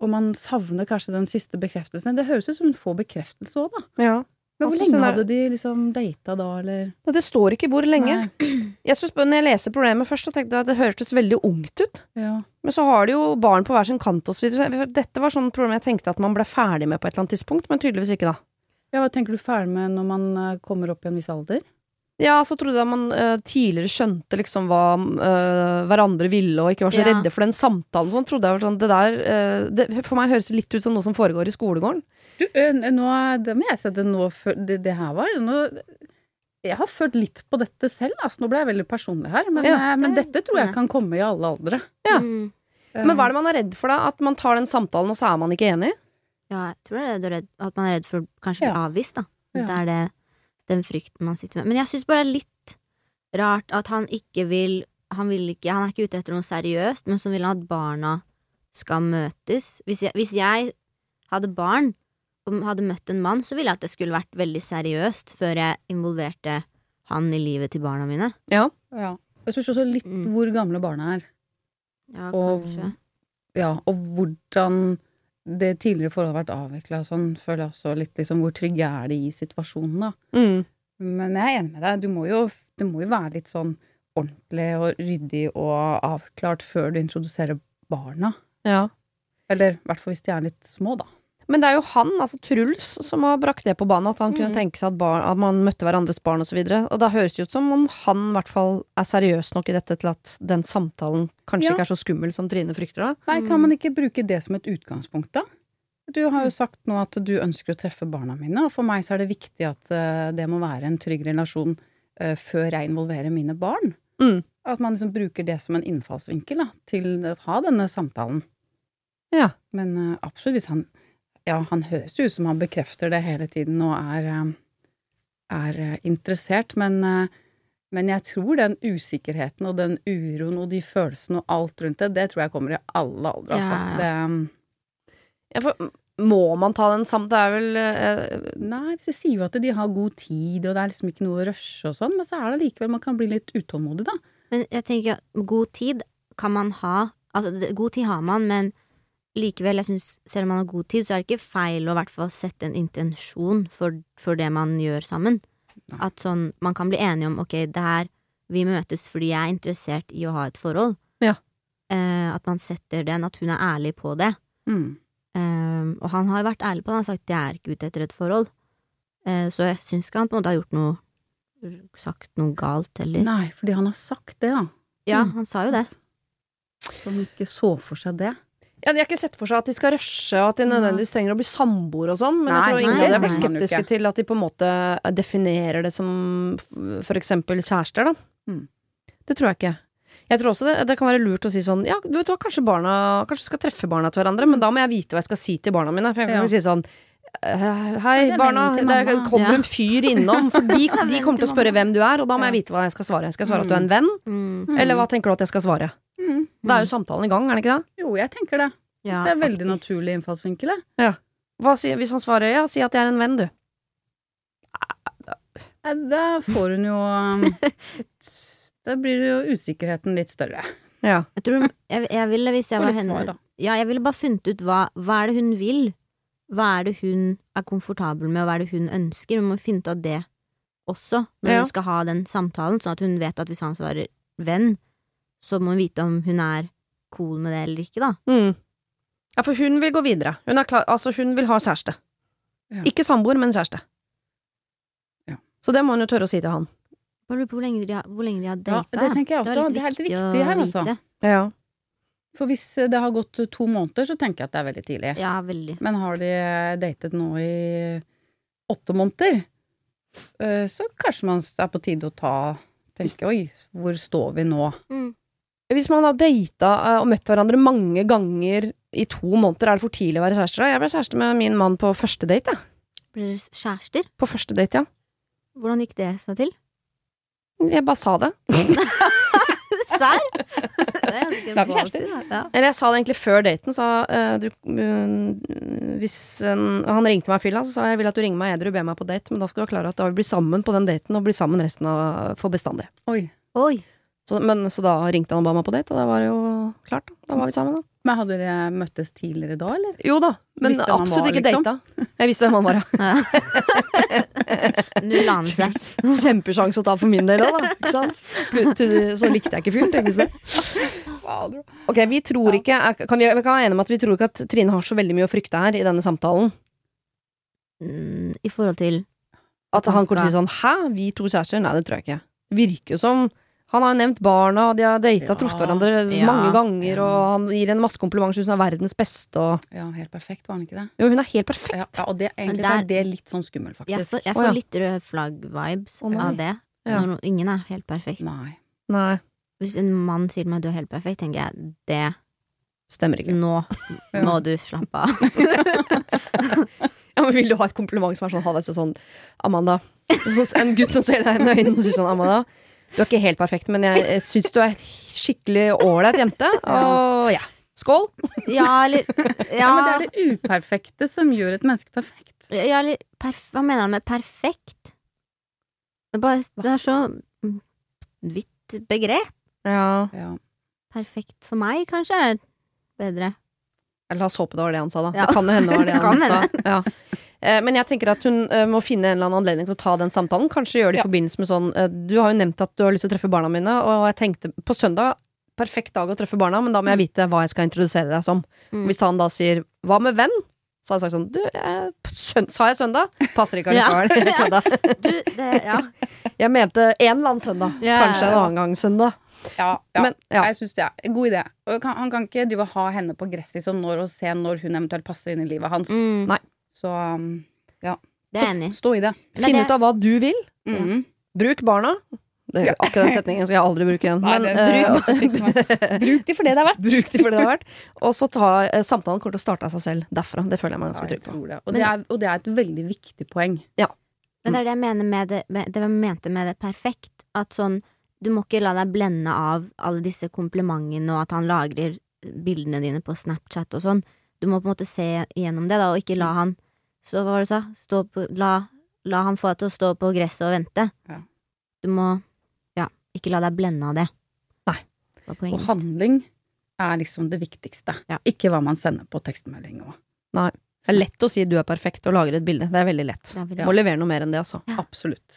Og man savner kanskje den siste bekreftelsen. Det høres ut som hun får bekreftelse òg, da. Ja. Men hvor lenge hadde de liksom data da, eller? Det står ikke hvor lenge. Nei. Jeg synes, når jeg leser problemet først, så tenkte jeg at det hørtes veldig ungt ut. Ja. Men så har de jo barn på hver sin kant og så videre. Dette var sånn problem jeg tenkte at man ble ferdig med på et eller annet tidspunkt, men tydeligvis ikke da. ja, hva tenker du ferdig med når man eh, kommer opp i en viss alder? Ja, så trodde jeg man uh, tidligere skjønte liksom hva uh, hverandre ville, og ikke var så Ja. redde for den samtalen. Sånn trodde jeg var sånn, det der uh, det, For meg høres det litt ut som noe som foregår i skolegården. Du, nå, er- det må jeg si at det nå det, det her var nå, Jeg har følt litt på dette selv. Altså, nå ble jeg veldig personlig her, men, Ja, men dette tror jeg kan komme i alle aldre. Ja. Mm. Men hva er det man er redd for, da? At man tar den samtalen, og så er man ikke enig? Ja, jeg tror det er det, at man er redd for kanskje å bli avvist, da. Ja. Det er det, den frykten man sitter med. Men jeg syns bare det er litt rart at han ikke vil Han vil ikke Han er ikke ute etter noe seriøst, men så vil han at barna skal møtes. Hvis jeg, hvis jeg hadde barn og hadde møtt en mann, så ville jeg at det skulle vært veldig seriøst før jeg involverte han i livet til barna mine. Ja. Ja. Jeg spørs også litt Mm. hvor gamle barna er. Ja, Og- kanskje. Ja, og hvordan det tidligere forholdet har vært avvikla og sånn, føler jeg også litt liksom hvor trygge er de i situasjonen, da. Mm. Men jeg er enig med deg, du må jo, det må jo være litt sånn ordentlig og ryddig og avklart før du introduserer barna. Ja. Eller i hvert fall hvis de er litt små, da. Men det er jo han, altså Truls, som har brakt det på banen. At han kunne Mm. tenke seg at, barn, at man møtte hverandres barn osv. Og, så og da høres det ut som om han i hvert fall er seriøs nok i dette til at den samtalen kanskje Ja. ikke er så skummel som Trine frykter da. Nei, Mm. kan man ikke bruke det som et utgangspunkt, da? Du har jo sagt nå at du ønsker å treffe barna mine, og for meg så er det viktig at eh, det må være en trygg relasjon eh, før jeg involverer mine barn. Mm. At man liksom bruker det som en innfallsvinkel da, til å ha denne samtalen. Ja. Men eh, absolutt, hvis han Ja, han høres ut som han bekrefter det hele tiden og er, eh, er eh, interessert, men eh, men jeg tror den usikkerheten og den uroen og de følelsene og alt rundt det, det tror jeg kommer i alle aldre, altså. Ja. Det, Ja, for, må man ta den sammen? Det er vel eh, Nei, jeg sier jo at de har god tid, og det er liksom ikke noe å rushe og sånn, men så er det likevel Man kan bli litt utålmodig, da. Men jeg tenker god tid kan man ha. Altså, god tid har man, men likevel, jeg synes, selv om man har god tid, så er det ikke feil å hvert fall sette en intensjon for, for det man gjør sammen. Nei. At sånn, man kan bli enige om ok, det her vi møtes fordi jeg er interessert i å ha et forhold. Ja. Eh, at man setter den, at hun er ærlig på det. Mm. Eh, og han har vært ærlig på det, han har sagt jeg er ikke ute etter et forhold. Eh, så jeg syns ikke han på en måte har gjort noe sagt noe galt heller. Nei, fordi han har sagt det, ja. Ja, Mm. han sa jo det. Så han ikke så for seg det. Ja, De har ikke sett for seg at de skal rushe, og at de nødvendigvis trenger å bli samboere og sånn, men jeg tror nei, er det kan man jo skeptiske til at de på en måte definerer det som for eksempel kjærester, da. Mm. Det tror jeg ikke. Jeg tror også det, det kan være lurt å si sånn Ja, vet du hva, kanskje barna Kanskje skal treffe barna til hverandre, men da må jeg vite hva jeg skal si til barna mine. For jeg kan Ja. si sånn «Eh, Hei, det er barna. Det kommer en fyr innom. For de, de kommer til å spørre hvem du er, og da må jeg vite hva jeg skal svare. Skal jeg svare at du er en venn, Mm. eller hva tenker du at jeg skal svare? Mm. Da er jo samtalen i gang, er det ikke det? Jo, jeg tenker det. Ja, det er veldig faktisk. naturlig innfallsvinkel, sier, hvis han svarer ja, si at jeg er en venn, du. Da får hun jo um, et- Da blir jo usikkerheten litt større. Ja. Jeg tror jeg, jeg ville, hvis jeg var henne. Ja, jeg ville bare funnet ut hva, hva er det hun vil? Hva er det hun er komfortabel med, og hva er det hun ønsker? Hun må finne ut av det også, når Ja. hun skal ha den samtalen, sånn at hun vet at hvis han svarer venn, så må hun vite om hun er cool med det eller ikke, da. Mm. Ja, for hun vil gå videre. Hun, er klar, altså hun vil ha kjæreste. Ja. Ikke samboer, men kjæreste. Ja. Så det må hun jo tørre å si til han. Bare lurer på hvor lenge de har, hvor lenge de har Ja, det tenker jeg også. Det er helt viktig her, altså. Ja. For hvis det har gått to måneder, så tenker jeg at det er veldig tidlig. Ja, veldig. Men har de datet nå i åtte måneder, eh, så kanskje man er på tide å ta Tenke oi, hvor står vi nå? Mm. Hvis man har data eh, og møtt hverandre mange ganger i to måneder, er det for tidlig å være kjærester da? Jeg ble kjæreste med min mann på første date, jeg. Ble dere kjærester? På første date, ja. Hvordan gikk det seg til? Jeg bare sa det. Det er ganske ballsy, da. Ja. Eller jeg sa det egentlig før daten. Sa eh, du eh, Hvis en- Han ringte meg fylla, så sa jeg jeg vil at du ringer meg edru og ber meg på date, men da skal du være klar over at da vil vi bli sammen på den daten og bli sammen resten av for bestandig. Oi. Oi. Så, men, så da ringte han og ba meg på date, og da var det jo klart. Da var vi sammen, da. Men hadde dere møttes tidligere da, eller? Jo da, men absolutt var, ikke liksom? data. Jeg visste hvem han var, ja. Ja. Null anelse. Kjempesjanse å ta for min del òg, da. Ikke sant? Så likte jeg ikke fyren, tenkes det. Ok, vi tror ikke kan vi, vi kan være enige om at vi tror ikke at Trine har så veldig mye å frykte her i denne samtalen. Mm, I forhold til At han han kommer til å si sånn 'hæ, vi to kjærester'? Nei, det tror jeg ikke. Det virker jo som Han har jo nevnt barna, og de har data, Ja, truffet hverandre ja, mange ganger, ja. og han gir henne masse komplimenter, syns hun er verdens beste, og Ja, helt perfekt, var han ikke det? Jo, hun er helt perfekt. ja og det, egentlig der, så er det litt sånn skummelt, Jeg faktisk. får, jeg Å, får ja. litt rød flagg-vibes oh, av det. Ja. Når ingen er helt perfekt. Nei. Nei, Hvis en mann sier til meg du er helt perfekt, tenker jeg det stemmer ikke. Nå må du slappe av. Ja, men Vil du ha et kompliment som er sånn, halvveis sånn Amanda. En gutt som ser deg i øynene og sier sånn Amanda, du er ikke helt perfekt, men jeg, syns du er skikkelig ålreit jente. Og ja. Skål! Ja, eller Ja, Ja, men det er det uperfekte som gjør et menneske perfekt. ja eller perf Hva mener han med perfekt? Det er, bare, det er så vidt begrep. Ja. Ja. Perfekt for meg, kanskje, er bedre. La oss håpe det var det han sa, da. Ja. Det kan jo hende det var det han sa. Ja. Eh, Men jeg tenker at hun eh, må finne en eller annen anledning til å ta den samtalen. Kanskje gjøre det i Ja. forbindelse med sånn eh, Du har jo nevnt at du har lyst til å treffe barna mine, og jeg tenkte på søndag Perfekt dag å treffe barna, men da må jeg vite hva jeg skal introdusere deg som. Mm. Hvis han da sier 'hva med venn', så har jeg sagt sånn Du, jeg, søn, sa jeg søndag? Passer ikke allikevel. ja. kødda. Du, det, ja. Jeg mente en eller annen søndag. Ja, Kanskje en annen gang søndag. Ja, ja. Men ja. Jeg syns det er en god idé. Kan, han kan ikke drive og ha henne på gresset sånn når og se når hun eventuelt passer inn i livet hans. Mm, Nei. Så ja. det er enig Så stå i det. Finn det- ut av hva du vil. Mhm. Bruk barna. Det, Ja. akkurat den setningen skal jeg aldri bruke igjen. Nei, Men, bruk barna. Bruk de for det det er verdt. Bruk de for det det har vært. Og så ta uh, samtalen kommer til å starte av seg selv derfra. Det føler jeg meg ganske trygg på. det. Og, det er, og det er et veldig viktig poeng. Men det er det jeg mener med det, med, det jeg mente med det perfekt. At sånn, du må ikke la deg blende av alle disse komplimentene og at han lagrer bildene dine på Snapchat og sånn. Du må på en måte se igjennom det, da, og ikke la han Så hva var det du sa? Stå på, la, la han få deg til å stå på gresset og vente. Ja. Du må ja, ikke la deg blende av det. Nei. Det Og handling er liksom det viktigste. Ja. Ikke hva man sender på tekstmelding. Og. Nei. Det er lett å si du er perfekt og lagre et bilde. Det er veldig lett. Det er veldig- Må levere noe mer enn det, altså. Absolutt.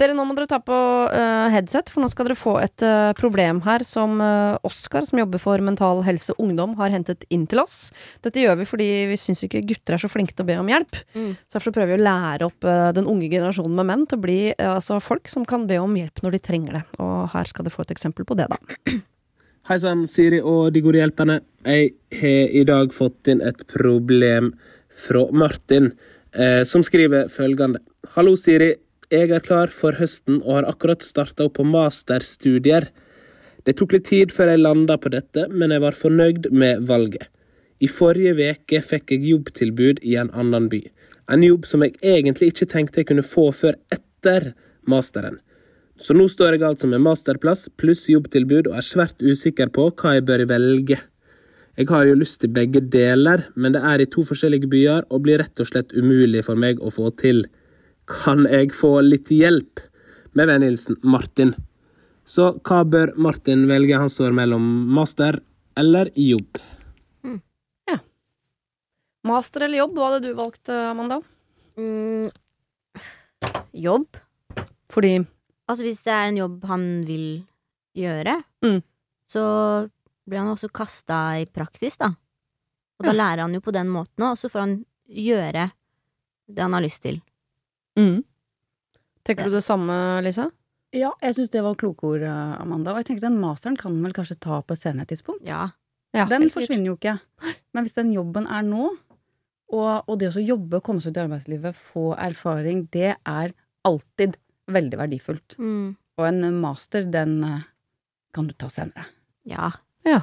Dere, nå må dere ta på uh, headset, for nå skal dere få et uh, problem her som uh, Oskar, som jobber for Mental Helse Ungdom, har hentet inn til oss. Dette gjør vi fordi vi syns ikke gutter er så flinke til å be om hjelp. Mm. Så derfor prøver vi å lære opp eh, den unge generasjonen med menn til å bli eh, altså, folk som kan be om hjelp når de trenger det. Og her skal dere få et eksempel på det, da. Hei sann, Siri og de gode hjelperne. Jeg har i dag fått inn et problem fra Martin, eh, som skriver følgende. Hallo, Siri. Jeg er klar for høsten og har akkurat starta opp på masterstudier. Det tok litt tid før jeg landa på dette, men jeg var fornøyd med valget. I forrige veke fikk jeg jobbtilbud i en annen by. En jobb som jeg egentlig ikke tenkte jeg kunne få før etter masteren. Så nå står jeg altså med masterplass pluss jobbtilbud og er svært usikker på hva jeg bør velge. Jeg har jo lyst til begge deler, men det er i to forskjellige byer og blir rett og slett umulig for meg å få til. Kan jeg få litt hjelp? Med vennhilsen Martin. Så hva bør Martin velge? Han står mellom master eller jobb. Master eller jobb, hva hadde du valgt, Amanda? Mm, jobb. Fordi Altså hvis det er en jobb han vil gjøre, Mm. så blir han også kasta i praksis, da. Og da lærer han jo på den måten òg, og så får han gjøre det han har lyst til. Mm. Tenker du det samme, Lisa? Ja, jeg syns det var kloke ord, eh, Amanda. Og jeg tenker den masteren kan man vel kanskje ta på et senere tidspunkt. Ja. Ja, den forsvinner jo ikke. Men hvis den jobben er nå, og, og det å så jobbe, komme seg ut i arbeidslivet, få erfaring, det er alltid veldig verdifullt. Mm. Og en master, den eh, kan du ta senere. ja. Ja.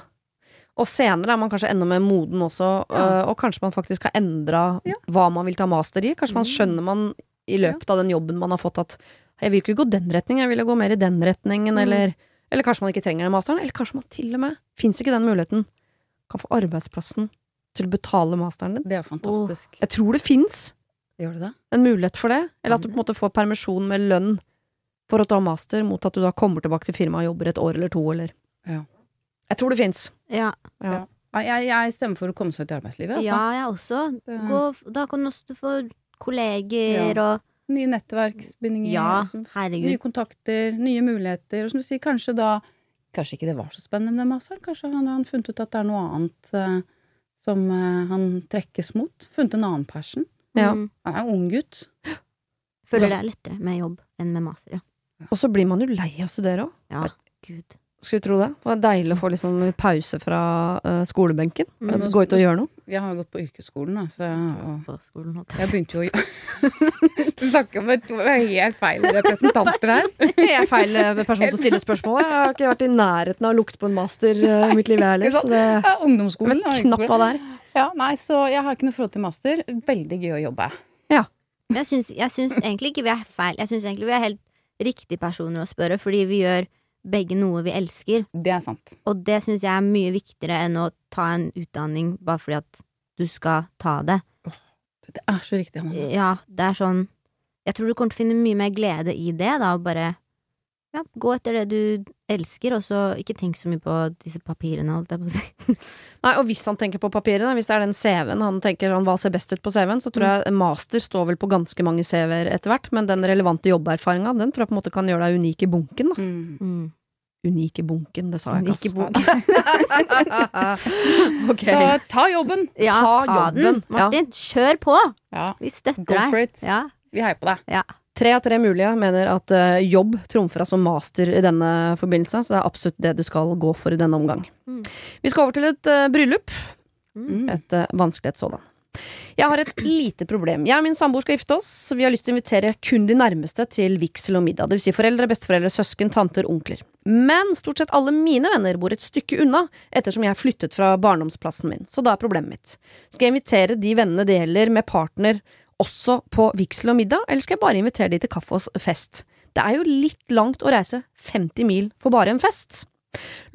Og senere er man kanskje enda mer moden også, Ja. øh, og kanskje man faktisk har endra Ja. hva man vil ta master i. Kanskje man Mm. skjønner man i løpet av den jobben man har fått at jeg vil ikke gå den retningen, jeg vil gå mer i den retningen, Mm. eller, eller kanskje man ikke trenger den masteren, eller kanskje man til og med, fins ikke den muligheten, kan få arbeidsplassen til å betale masteren din. Det er fantastisk. Jeg tror det fins en mulighet for det, eller at du på en måte får permisjon med lønn for å ta master, mot at du da kommer tilbake til firmaet og jobber et år eller to, eller Ja. Jeg tror det fins. Ja. Ja. Jeg, jeg stemmer for å komme seg ut i arbeidslivet. Altså. ja, jeg også. Gå, da kan du også få kolleger og Nye nettverksbindinger. Ja, som- Nye kontakter, nye muligheter. Og som du sier, kanskje da Kanskje ikke det var så spennende med masteren. Kanskje han har funnet ut at det er noe annet eh, som eh, han trekkes mot. Funnet en annen passion. Ja. Mm. Han er en ung gutt. Føler det er lettere med jobb enn med master, ja. Og så blir man jo lei av å studere òg. Ja, gud. Skulle tro det. Det var deilig å få litt sånn pause fra uh, skolebenken. Mm. Gå ut og gjøre noe. Jeg har jo gått på yrkesskolen, da, så jeg, og På skolen, jeg begynte jo å Du snakker med to helt feil representanter her. Jeg er feil eh, person til å stille spørsmål. Jeg har ikke vært i nærheten av å lukte på en master eh, i mitt liv, jeg heller. Så det Ja, jeg ungdomsskolen. vet knapt hva det er. Ja, nei, så jeg har ikke noe forhold til master. Veldig gøy å jobbe. Men jeg syns, jeg syns egentlig ikke vi er feil. Jeg syns egentlig vi er helt riktige personer å spørre, fordi vi gjør begge noe vi elsker. Det er sant. Og det syns jeg er mye viktigere enn å ta en utdanning bare fordi at du skal ta det. Det er så riktig. Hanna. Ja, det er sånn Jeg tror du kommer til å finne mye mer glede i det, da, å bare ja, gå etter det du elsker, og så ikke tenk så mye på disse papirene, holdt jeg på å si. Nei, og hvis han tenker på papirene, hvis det er den CV-en han tenker han hva ser best ut på CV-en, så tror jeg master står vel på ganske mange CV-er etter hvert, men den relevante jobberfaringa, den tror jeg på en måte kan gjøre deg unik i bunken, da. Mm. Mm. Unik i bunken, det sa jeg ikke, okay. Så ta jobben! Ja, Ta ta, den, Martin, ja. Kjør på! Ja, Vi støtter go deg. for it. Ja. Vi heier på deg. Tre av tre mulige mener at eh, jobb trumfer altså master i denne forbindelse, så det er absolutt det du skal gå for i denne omgang. Mm. Vi skal over til et uh, bryllup. Mm. Et uh, vanskelig et sådan. Jeg har et lite problem. Jeg og min samboer skal gifte oss. så Vi har lyst til å invitere kun de nærmeste til vigsel og middag. Det vil si foreldre, besteforeldre, søsken, tanter, onkler. Men stort sett alle mine venner bor et stykke unna, ettersom jeg flyttet fra barndomsplassen min. Så da er problemet mitt. Skal jeg invitere de vennene det gjelder med partner også på vigsel og middag, eller skal jeg bare invitere de til kaffe og fest? Det er jo litt langt å reise 50 mil for bare en fest.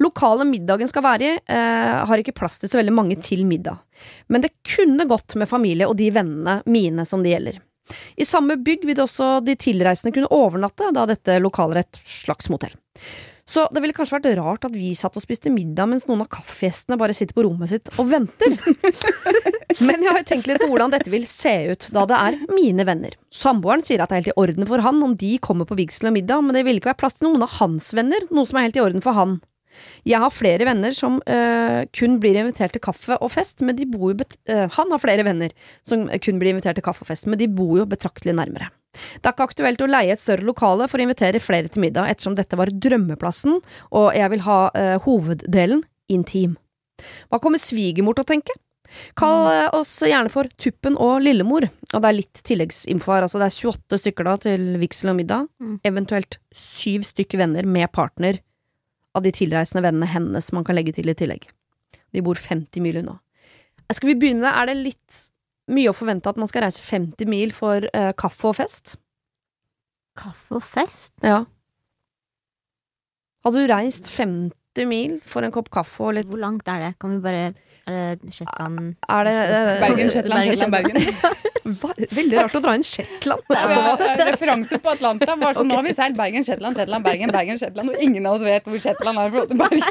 Lokale middagen skal være i, eh, har ikke plass til så veldig mange til middag. Men det kunne gått med familie og de vennene mine som det gjelder. I samme bygg vil også de tilreisende kunne overnatte, da dette lokalet er et slags motell. Så det ville kanskje vært rart at vi satt og spiste middag mens noen av kaffegjestene bare sitter på rommet sitt og venter. Men jeg har jo tenkt litt på hvordan dette vil se ut, da det er mine venner. Samboeren sier at det er helt i orden for han om de kommer på vigsel og middag, men det vil ikke være plass til noen av hans venner, noe som er helt i orden for han. Jeg har flere venner som uh, kun blir invitert til kaffe og fest, men de bor jo øh, Han har flere venner som kun blir invitert til kaffe og fest, men de bor jo betraktelig nærmere. Det er ikke aktuelt å leie et større lokale for å invitere flere til middag, ettersom dette var drømmeplassen, og jeg vil ha uh, hoveddelen intim. Hva kommer svigermor til å tenke? Kall øh, oss gjerne for Tuppen og Lillemor, og det er litt tilleggsinfo her, altså det er 28 stykker da til vigsel og middag, Mm. eventuelt syv stykker venner med partner av de tilreisende vennene hennes man kan legge til i tillegg. De bor 50 mil unna. Eh, Skal vi begynne? Er det litt mye å forvente at man skal reise 50 mil for uh, kaffe og fest? Kaffe og fest? Ja. Hadde du reist 50 mil for en kopp kaffe og litt Hvor langt er det? Kan vi bare Er det Shetland Er det eh, Bergen, Shetland, Shetland, Bergen. Veldig rart å dra inn Shetland. Altså, Altså, hva- referanse på Atlanta. Var sånn, Nå har vi seilt Bergen, Shetland, Shetland, Bergen, Bergen, Shetland. Og ingen av oss vet hvor Shetland er i forhold til Bergen.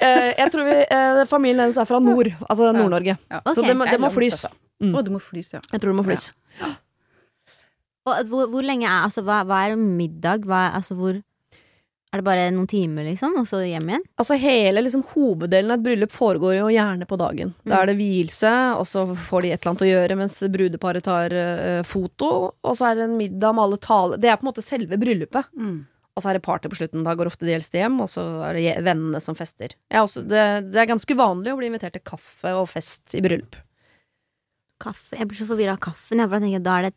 eh, jeg tror vi, eh, familien hennes er fra nord, altså Nord-Norge. Ja. Så Ok. det må, Det det må flys. altså. Mm. Å, det må flys, ja. Jeg tror det må flys. Og hvor, hvor lenge er Altså, hva, hva er middag? Hva altså, hvor Er det bare noen timer, liksom, og så hjem igjen? Altså Hele liksom, hoveddelen av et bryllup foregår jo gjerne på dagen. Da er det vielse, og så får de et eller annet å gjøre mens brudeparet tar uh, foto. Og så er det en middag med alle taler Det er på en måte selve bryllupet. Mm. Og så er det party på slutten. Da går ofte de eldste hjem, og så er det vennene som fester. Er også, det, det er ganske vanlig å bli invitert til kaffe og fest i bryllup. Kaffe? Jeg blir så forvirra av kaffen, jeg, da tenker da er det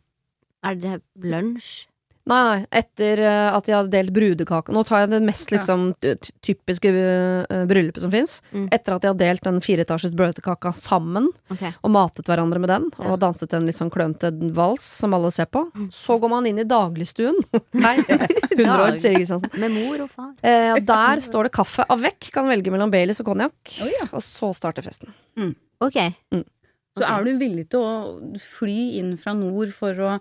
Er det lunsj? Nei, nei, etter eh, at de hadde delt brudekake Nå tar jeg det mest liksom typiske eh, bryllupet som fins. Mm. Etter at de har delt den fireetasjes brødkaka sammen. okay. og matet hverandre med den, Ja. og danset en litt sånn klønete vals som alle ser på. Mm. Så går man inn i dagligstuen. Nei, 100 år, sier Kristiansen. Med mor og far. Eh, der står det kaffe avec, kan velge mellom Baileys og konjakk. Oh, ja. Og så starter festen. Ok. Så er du villig til å fly inn fra nord for å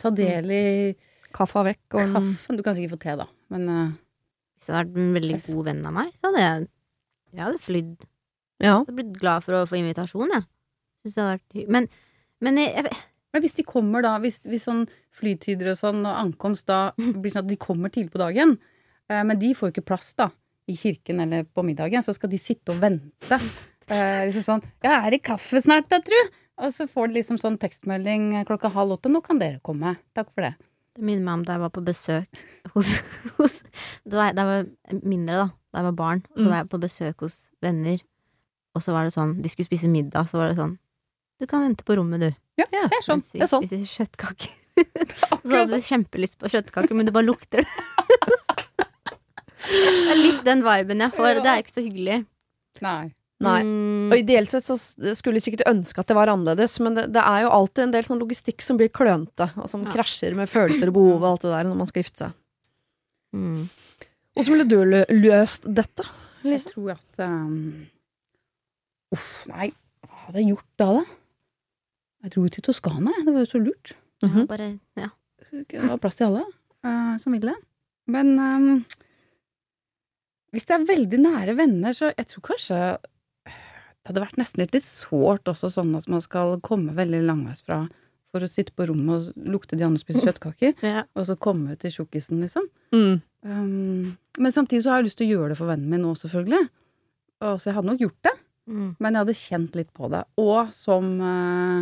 ta del i Kaffe vekk og kaffen? Du kan sikkert få te, da. Men uh, Hvis jeg hadde vært en veldig Fest. god venn av meg, så hadde jeg Jeg hadde flydd. Ja. Jeg hadde blitt glad for å få invitasjon, jeg. Synes det hadde vært Men, men jeg, jeg, Men hvis de kommer da, hvis, hvis sånn flytider og sånn og ankomst da blir sånn at de kommer tidlig på dagen, eh, men de får jo ikke plass da i kirken eller på middagen, så skal de sitte og vente. Eh, liksom sånn Ja, er det kaffe snart, da, tru? Og så får du liksom sånn tekstmelding klokka halv åtte. Nå kan dere komme. Takk for det. Det minner meg om da jeg var på besøk hos, hos Da var jeg, var mindre, da. Da jeg var barn. Og så Mm. var jeg på besøk hos venner. Og så var det sånn De skulle spise middag, så var det sånn Du kan vente på rommet, du. Ja, det er sånn. Mens vi det er sånn. spiser kjøttkaker. så hadde du kjempelyst på kjøttkaker, men du bare lukter det. det er litt den viben jeg får. Det er ikke så hyggelig. Nei. Nei. Mm, Og ideelt sett så skulle jeg sikkert ønske at det var annerledes, men det, det er jo alltid en del sånn logistikk som blir klønete, og som Ja. krasjer med følelser og behov og alt det der når man skal gifte seg. mm. Hvordan ville du løst dette? Jeg tror at um, Uff, nei. Hva hadde jeg gjort da, da? Jeg dro til Toskana. Det var jo så lurt. Ja, Bare Ja. Det var plass til alle. uh, som ville. Men um, hvis det er veldig nære venner, så jeg tror kanskje det hadde vært nesten litt, litt sårt også sånn at man skal komme veldig langveisfra for å sitte på rommet og lukte de andre spiser kjøttkaker, Ja. og så komme til tjukkisen, liksom. Mm. Um, men samtidig så har jeg lyst til å gjøre det for vennen min nå, selvfølgelig. Og så jeg hadde nok gjort det, Mm. men jeg hadde kjent litt på det. Og som uh,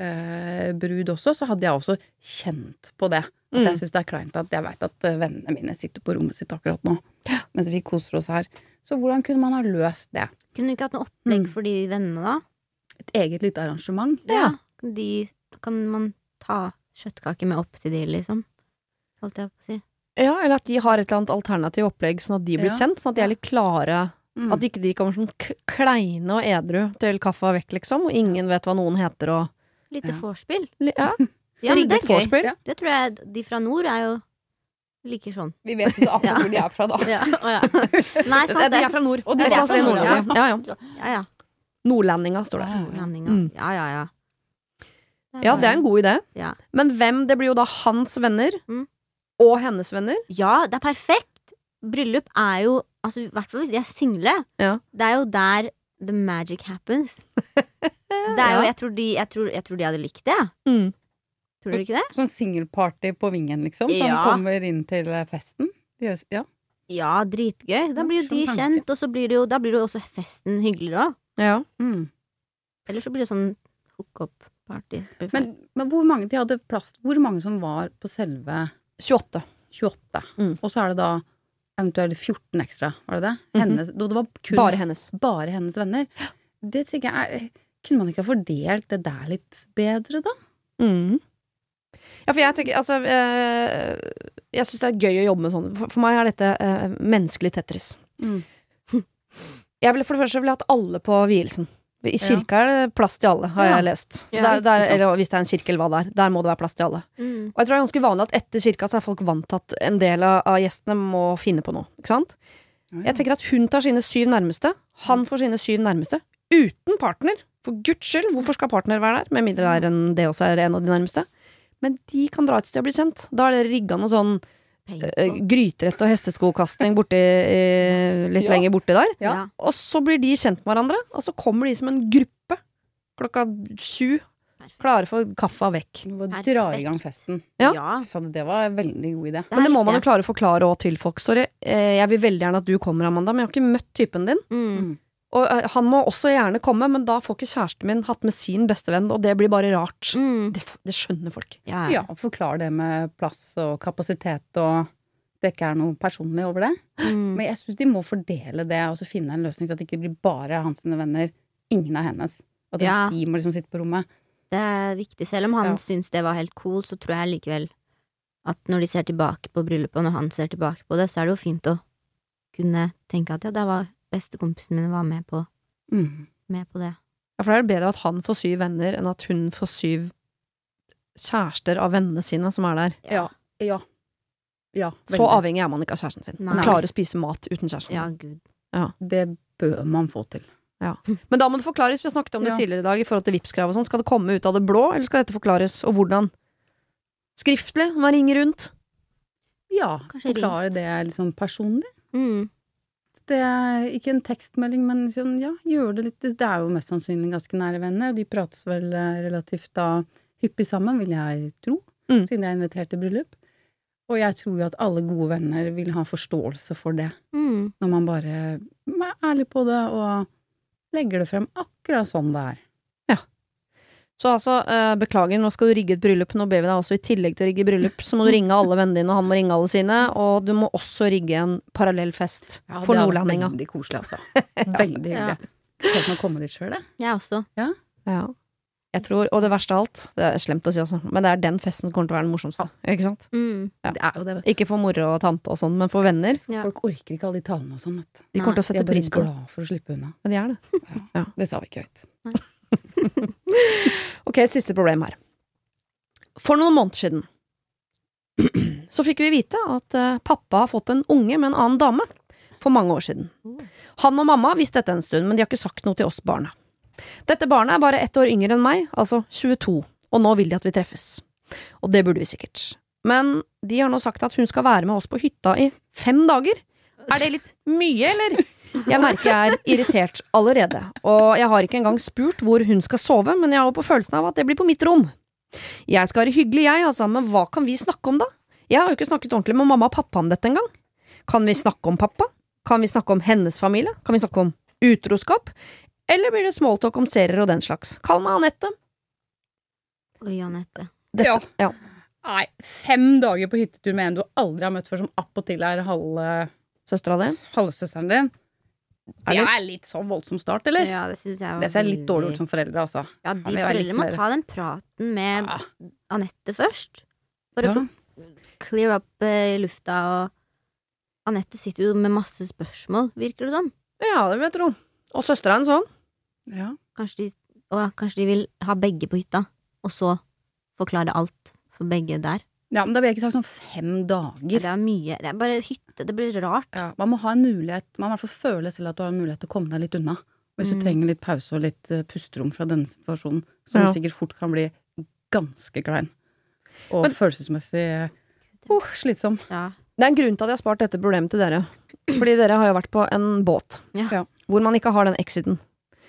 uh, brud også, så hadde jeg også kjent på det. At Mm. jeg syns det er kleint at jeg veit at eh, vennene mine sitter på rommet sitt akkurat nå, mens vi koser oss her. Så hvordan kunne man ha løst det? Kunne du ikke hatt noe opplegg Mm. for de vennene, da? Et eget lite arrangement? Ja. De, kan man ta kjøttkaker med opp til de, liksom? Holdt jeg på å si. Ja, eller at de har et eller annet alternativ opplegg, sånn at de blir Ja. sendt. Sånn at de er litt klare. Mm. At ikke de kommer sånn k- kleine og edru til kaffa vekk, liksom. Og ingen vet hva noen heter og Lite Ja. vorspiel. Ja, Ja, men det er gøy. Ja. Det tror jeg de fra nord er jo liker sånn. Vi vet ikke så akkurat Ja. hvor de er fra, da. Ja. Nei, sant De er fra nord. Og de er fra nord, Nord-Norge. Ja, ja. Ja, ja. Nordlendinga står det. Ja. Mm. Ja, ja, ja. Ja, det er en god idé. Ja. Men hvem? Det blir jo da hans venner. Mm. Og hennes venner. Ja, det er perfekt! Bryllup er jo Altså, I hvert fall hvis de er single. Ja. Det er jo der the magic happens. Det er jo, jeg, tror de, jeg, tror, jeg tror de hadde likt det. Mm. Tror du ikke det? Sånn singelparty på vingen, liksom, som Ja. kommer inn til eh, festen. Ja. Ja, dritgøy. Da blir jo de tanke. kjent, og så blir det jo, da blir det jo også festen hyggeligere òg. Ja. Mm. Eller så blir det sånn hook up-party. Men, men hvor mange de hadde plass Hvor mange som var på selve 28. 28? Mm. Og så er det da eventuelt 14 ekstra, var det det? Hennes, og det var kun Bare hennes. bare hennes venner. Det tenker jeg Kunne man ikke ha fordelt det der litt bedre, da? Mm. Ja, for jeg tenker altså øh, Jeg syns det er gøy å jobbe med sånn. For, for meg er dette øh, menneskelig Tetris. Mm. Jeg ville for det første ville hatt alle på vielsen. I kirka er det plass til alle, har Ja. jeg lest. Ja, der, der, eller hvis det er en kirke eller hva det er. Der må det være plass til alle. Mm. Og jeg tror det er ganske vanlig at etter kirka så er folk vant til at en del av, av gjestene må finne på noe. Ikke sant? Jeg tenker at hun tar sine syv nærmeste, han får sine syv nærmeste, uten partner. For guds skyld, hvorfor skal partner være der? Med mindre det er en, det også er en av de nærmeste. Men de kan dra et sted og bli kjent. Da er det rigga noe sånn uh, gryterett og hesteskokasting borti, uh, litt Ja. lenger borti der. Ja. Og så blir de kjent med hverandre, og så kommer de som en gruppe klokka sju, klare for kaffa vekk. Du dra i gang festen. Ja. Ja. Så det var en veldig god idé. Det Men det må man jo klare å forklare til folk. Sorry, eh, jeg vil veldig gjerne at du kommer, Amanda, men jeg har ikke møtt typen din. jeg. Mm. Og eh, han må også gjerne komme, men da får ikke kjæresten min hatt med sin bestevenn, og det blir bare rart. Mm. Det, det skjønner folk. Ja. Ja, forklar det med plass og kapasitet og det ikke er noe personlig over det. Mm. Men jeg syns de må fordele det og så finne en løsning så at det ikke blir bare hans venner, ingen av hennes. At Ja. de må liksom sitte på rommet. Det er viktig. Selv om han Ja. syns det var helt cool, så tror jeg likevel at når de ser tilbake på bryllupet, og når han ser tilbake på det, så er det jo fint å kunne tenke at ja, det var bestekompisen min var med på, Mm. med på det. Ja, for da er det bedre at han får syv venner, enn at hun får syv kjærester av vennene sine som er der. Ja. Ja. ja Så avhengig er man ikke av kjæresten sin. Man klarer å spise mat uten kjæresten Ja, sin. Ja. Det bør man få til. Men da må det forklares, vi har snakket om det Ja. tidligere i dag, i forhold til Vipps-krav og sånn. Skal det komme ut av det blå, eller skal dette forklares, og hvordan? Skriftlig? Man ringer rundt? Ja, Kanskje ring. forklare det liksom personlig. Mm. Det er ikke en tekstmelding, men sånn, ja, gjør det litt Det er jo mest sannsynlig ganske nære venner. De prates vel eh, relativt da hyppig sammen, vil jeg tro, Mm. siden jeg er invitert til bryllup. Og jeg tror jo at alle gode venner vil ha forståelse for det, Mm. når man bare er ærlig på det og legger det frem akkurat sånn det er. Så altså, uh, beklager, nå skal du rigge et bryllup. Nå ber vi deg også i tillegg til å rigge bryllup, så må du ringe alle vennene dine, og han må ringe alle sine, og du må også rigge en parallell fest for det er nordlendinga. Veldig koselig, altså. Veldig Ja. hyggelig. Tenk meg å komme dit sjøl, jeg. Jeg også. Ja. Jeg tror, og det verste av alt, det er slemt å si altså, men det er den festen som kommer til å være den morsomste. Ikke sant? Mm. Ja. Det er jo det, vet du. Ikke for moro og tante og sånn, men for venner. Ja. Folk orker ikke alle de talene og sånn, vet du. De kommer til å sette er pris på det. glad for å slippe unna. Men de er det. Det sa vi ikke høyt. Ok, et siste problem her. For noen måneder siden så fikk vi vite at eh, pappa har fått en unge med en annen dame for mange år siden. Han og mamma visste dette en stund, men de har ikke sagt noe til oss barna. Dette barnet er bare ett år yngre enn meg, altså 22, og nå vil de at vi treffes. Og det burde vi sikkert. men de har nå sagt at hun skal være med oss på hytta i fem dager. Er det litt mye, eller? Jeg merker jeg er irritert allerede, og jeg har ikke engang spurt hvor hun skal sove, men jeg har jo på følelsen av at det blir på mitt rom. Jeg skal være hyggelig, jeg, altså, men hva kan vi snakke om da? Jeg har jo ikke snakket ordentlig med mamma og pappa om dette engang. Kan vi snakke om pappa? Kan vi snakke om hennes familie? Kan vi snakke om utroskap? Eller blir det smalltalk om serier og den slags? Kall meg Anette. Oi, Anette. Dette, Ja. ja. Nei, fem dager på hyttetur med en du aldri har møtt før, som appåtil er halve, Søstera di? halvsøsteren din. Er Det det- er litt sånn voldsom start, eller? Ja, det syns jeg var Det ser litt dårlig ut som foreldre, altså. Ja, de Ja, foreldrene må ta den praten med Ja. Anette først. Bare Ja. få clear up eh, i lufta, og Anette sitter jo med masse spørsmål, virker det som. Ja, det vil jeg tro. Og søstera hennes sånn. Ja. Kanskje de, og kanskje de vil ha begge på hytta, og så forklare alt for begge der. ja, men da vil jeg ikke sagt sånn fem dager. Det er mye. Det er bare hytte. Det blir rart. Ja, man må ha en mulighet, man må i hvert fall føle selv at du har en mulighet til å komme deg litt unna. Hvis du Mm. trenger litt pause og litt eh, pusterom fra denne situasjonen, som Ja. sikkert fort kan bli ganske klein. Og Men- følelsesmessig uh, slitsom. Ja. Det er en grunn til at jeg har spart dette problemet til dere. Fordi dere har jo vært på en båt Ja. Hvor man ikke har den exiten.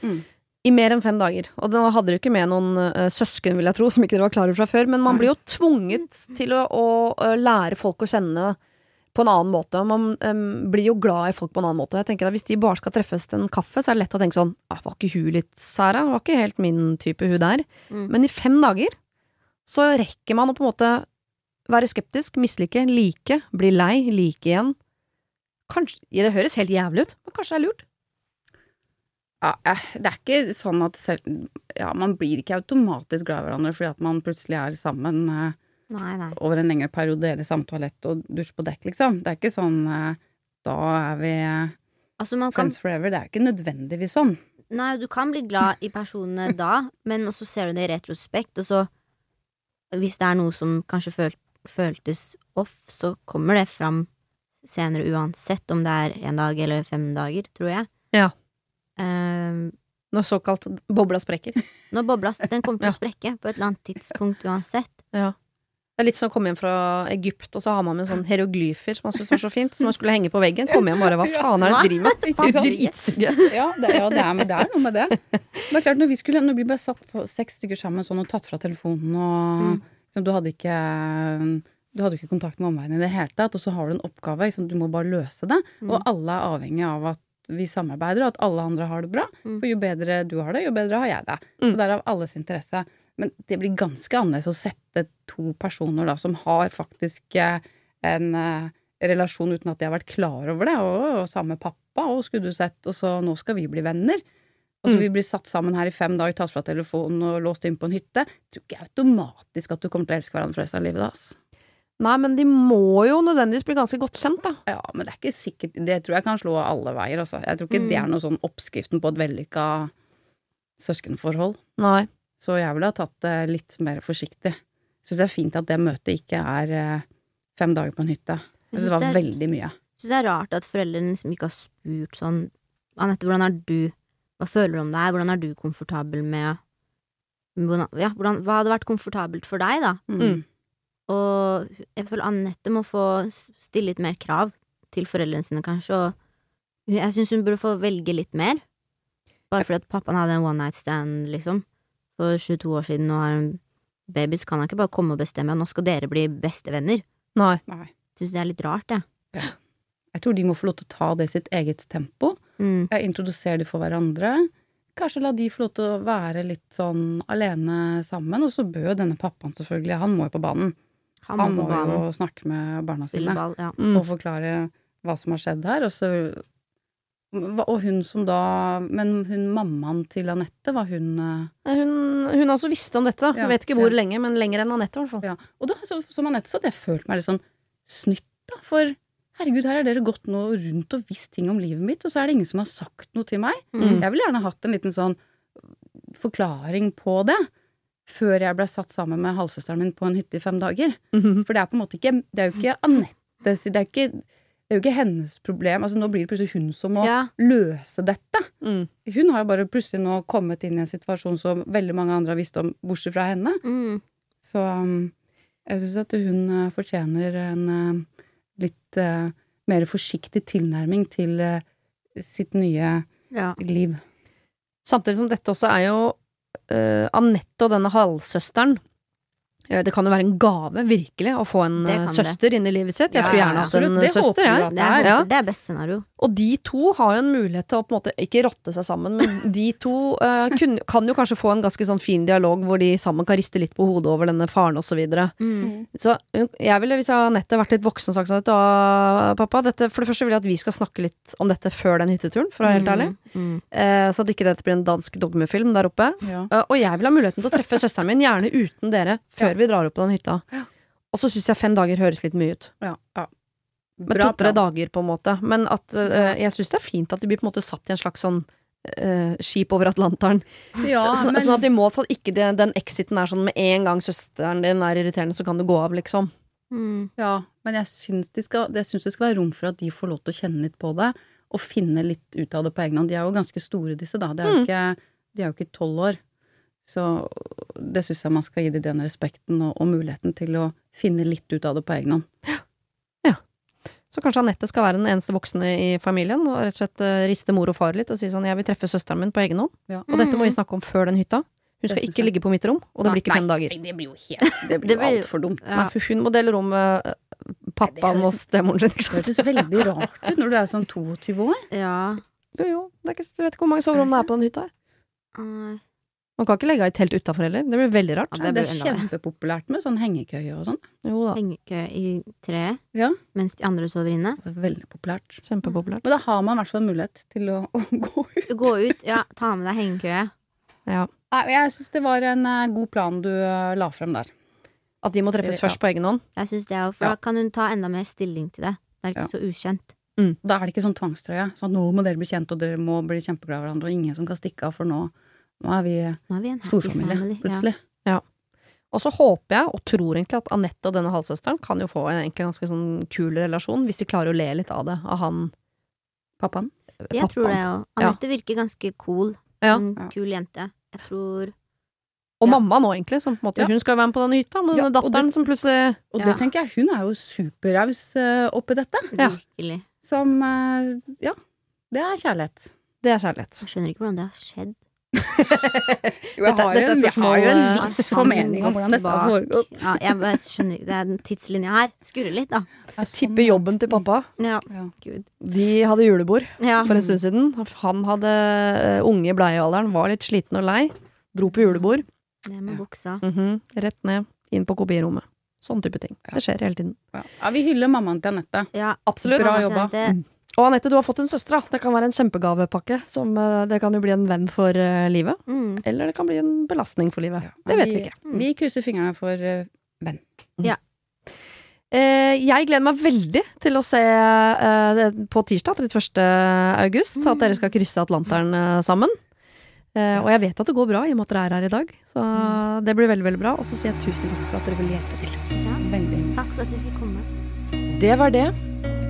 Mm. I mer enn fem dager. Og da hadde dere ikke med noen uh, søsken, vil jeg tro, som ikke dere var klar over fra før. Men man blir jo tvunget til å, å lære folk å kjenne på en annen måte. Man um, blir jo glad i folk på en annen måte. Jeg tenker at Hvis de bare skal treffes til en kaffe, så er det lett å tenke sånn ah, Var ikke hun litt særa? Var ikke helt min type, hun der. Mm. Men i fem dager så rekker man å på en måte være skeptisk, mislike, like, bli lei, like igjen. Kanskje, ja, Det høres helt jævlig ut, men kanskje det er lurt. Ja, det er ikke sånn at selv, ja, man blir ikke automatisk glad i hverandre fordi at man plutselig er sammen eh, Nei, nei. over en lengre periode, eller samme toalett og dusj på dekk, liksom. Det er ikke sånn eh, da er vi eh, Altså, man kan friends forever. Det er ikke nødvendigvis sånn. Nei, du kan bli glad i personene da, men også ser du det i retrospekt, og så Hvis det er noe som kanskje føl føltes off, så kommer det fram senere uansett om det er en dag eller fem dager, tror jeg. Ja. Uh, Når såkalt bobla sprekker. når bobla Den kommer til å sprekke på et eller annet tidspunkt uansett. Ja. Det er litt som å komme hjem fra Egypt, og så har man med sånn hieroglyfer som man syntes var så fint, som man skulle henge på veggen. Komme hjem bare Hva faen er det du driver med? Dritstygge. Ja, det, ja det, er, det er noe med det. Det er klart, når vi, skulle, når vi ble satt seks stykker sammen sånn og tatt fra telefonen og Mm. liksom, Du hadde ikke du hadde ikke kontakt med omverdenen i det hele tatt, og så har du en oppgave, liksom, du må bare løse det. Mm. Og alle er avhengig av at vi samarbeider, og at alle andre har det bra. Mm. For jo bedre du har det, jo bedre har jeg det. Så det er av alles interesse. Men det blir ganske annerledes å sette to personer da, som har faktisk eh, en eh, relasjon uten at de har vært klar over det, og, og samme pappa, og skulle du sett, og så nå skal vi bli venner. Og så Mm. vi blir satt sammen her i fem dager, tatt fra telefonen og låst inn på en hytte. Jeg tror ikke automatisk at du kommer til å elske hverandre for resten av livet. da. Nei, men de må jo nødvendigvis bli ganske godt kjent, da. Ja, men det er ikke sikkert Det tror jeg kan slå alle veier, altså. Jeg tror ikke Mm. det er noe sånn oppskriften på et vellykka søskenforhold. Nei. Så jeg ville ha tatt det litt mer forsiktig. Syns det er fint at det møtet ikke er eh, fem dager på en hytte. Jeg Det var det er- veldig mye. syns det er rart at foreldrene liksom ikke har spurt sånn Anette, hvordan er du Hva føler du om det her? Hvordan er du komfortabel med hvordan, Ja, hvordan, hva hadde vært komfortabelt for deg, da? Mm. Og jeg føler Anette må få stille litt mer krav til foreldrene sine, kanskje, og jeg syns hun burde få velge litt mer. Bare fordi at pappaen hadde en one night stand, liksom, for 22 år siden og har en baby, så kan han ikke bare komme og bestemme at nå skal dere bli bestevenner. Nei. Nei. Syns det er litt rart, jeg. Jeg tror de må få lov til å ta det i sitt eget tempo. Mm. Jeg introduserer de for hverandre. Kanskje la de få lov til å være litt sånn alene sammen. Og så bør denne pappaen selvfølgelig, han må jo på banen. Han Han må må banen. jo snakke med barna Spille sine. ball, ja. Mm. og forklare hva som har skjedd her. Og, så, og hun som da Men hun mammaen til Anette, var hun eh, Hun, hun også visste om dette. Ja, vet ikke hvor ja. lenge, men lenger enn Anette, i hvert fall. ja. Og da, så, som Anette så hadde jeg følt meg litt sånn snytt, da. For herregud, her har dere gått nå rundt og visst ting om livet mitt, og så er det ingen som har sagt noe til meg. Mm. Jeg ville gjerne hatt en liten sånn forklaring på det. Før jeg ble satt sammen med halvsøsteren min på en hytte i fem dager. Mhm. For det er på en måte ikke Det er jo ikke Anette Det er, ikke, det er jo ikke hennes problem. Altså Nå blir det plutselig hun som må Ja. løse dette. Mm. Hun har jo bare plutselig nå kommet inn i en situasjon som veldig mange andre har visst om, bortsett fra henne. Mm. Så um, Jeg syns at hun eh, fortjener en eh, litt uh, mer forsiktig tilnærming til uh, sitt nye Ja. liv. Samtidig som dette også er jo uh, Anette og denne halvsøsteren Det kan jo være en gave, virkelig, å få en Det eh, det. søster inn i livet sitt. Jeg skulle ja, gjerne hatt en Det søster, jeg. Det er, det er best scenario. Og de to har jo en mulighet til å på en måte ikke rotte seg sammen, men de to uh, kun, kan jo kanskje få en ganske sånn fin dialog hvor de sammen kan riste litt på hodet over denne faren og så videre. Mm. Så jeg ville, hvis Anette vært litt voksen, og sagt sånn at pappa, dette, for det første vil jeg at vi skal snakke litt om dette før den hytteturen, for å være helt ærlig. Mm. Uh, så at ikke dette blir en dansk dogmefilm der oppe. Ja. Uh, og jeg vil ha muligheten til å treffe søsteren min, gjerne uten dere, før Ja. vi drar opp på den hytta. Ja. Og så syns jeg fem dager høres litt mye ut. Ja, ja. Med Bra to-tre dager, på en måte. Men at uh, jeg syns det er fint at de blir på en måte satt i en slags sånn uh, skip over Atlanteren. Ja, Så, men, Sånn at de må sånn at ikke de, den exiten er sånn med en gang søsteren din er irriterende, så kan du gå av, liksom. Mm. ja, men jeg syns, de skal, jeg syns det skal være rom for at de får lov til å kjenne litt på det, og finne litt ut av det på egen hånd. De er jo ganske store, disse, da. De er jo Mm. ikke, de er jo ikke tolv år. Så det syns jeg man skal gi dem den respekten og, og muligheten til å finne litt ut av det på egen hånd. Så kanskje Anette skal være den eneste voksne i familien, og rett og slett eh, riste mor og far litt og si sånn jeg vil treffe søsteren min på egen hånd. Ja. Og dette må vi snakke om før den hytta. Hun skal ikke ligge på mitt rom, og det blir ikke fem dager. Nei, det blir jo helt Det blir jo blir- altfor dumt. Ja. Nei, for hun må dele rom med eh, pappaen og stemoren sin, Det høres veldig rart ut når du er sånn 22 år. Ja. Jo, jo, det er ikke, jeg vet ikke hvor mange soverom det er på den hytta. Nei. Man kan ikke legge av et telt utafor heller, det blir veldig rart. Ja, Det, det er blir enda verre. kjempepopulært med sånn hengekøye og sånn. Jo da, Hengekø i treet Ja. mens de andre sover inne. Det er veldig populært. kjempepopulært. Men da har man i hvert fall mulighet til å, å gå ut. Gå ut, ja, ta med deg hengekøye. Ja. Jeg syns det var en eh, god plan du eh, la frem der. At de må treffes Ja. først på egen hånd. Jeg synes det òg, For Ja. da kan hun ta enda mer stilling til det. Det er ikke så ukjent. Da er det ikke sånn tvangstrøye. Sånn nå må dere bli kjent, og dere må bli kjempeglade i hverandre, og ingen som kan stikke av, for nå, nå er vi Nå er vi en storfamilie, family. Ja. plutselig. Og så håper jeg, og tror egentlig, at Anette og denne halvsøsteren kan jo få en ganske sånn kul relasjon, hvis de klarer å le litt av det, av han Pappaen. Jeg tror det pappaen. òg. Anette virker ganske cool. Ja. En kul jente. Jeg tror Og Ja. mamma nå, egentlig, som på en måte Ja. Hun skal jo være med på denne hytta, men Ja, og datteren det- som plutselig Og Ja. det tenker jeg, hun er jo superraus uh, oppi dette. Ja. virkelig Som uh, Ja, det er kjærlighet. Det er kjærlighet. Jeg skjønner ikke hvordan det har skjedd. Jo, Dette- dette en, jeg har jo en viss formening om hvordan dette har foregått. Ja, jeg skjønner ikke. Det er den tidslinja her. Skurrer litt, da. Jeg Tipper jobben til pappa. Ja, Ja. gud. De hadde julebord Ja. for en stund siden. Han hadde eh, unge i bleiealderen, var litt sliten og lei. Dro på julebord. Ned med buksa. Mhm, Rett ned, inn på kopirommet. Sånn type ting. Det skjer hele tiden. Ja. ja, vi hyller mammaen til Anette. Ja, Absolutt. Bra det- jobba. det- Og Anette, du har fått en søster. da. Det kan være en kjempegavepakke. Som, eh, det kan jo bli en venn for eh, livet. Mm. Eller det kan bli en belastning for livet. Ja, Det vet vi ikke. Vi krysser fingrene for uh, venn. Eh, jeg gleder meg veldig til å se eh, det på tirsdag 31. august at dere skal krysse Atlanteren eh, sammen. Eh, og jeg vet at det går bra i og med at dere er her i dag. Så det blir veldig veldig bra. Og så sier jeg tusen takk for at dere vil hjelpe til. ja. Veldig. Takk for at vi fikk komme. Det var det.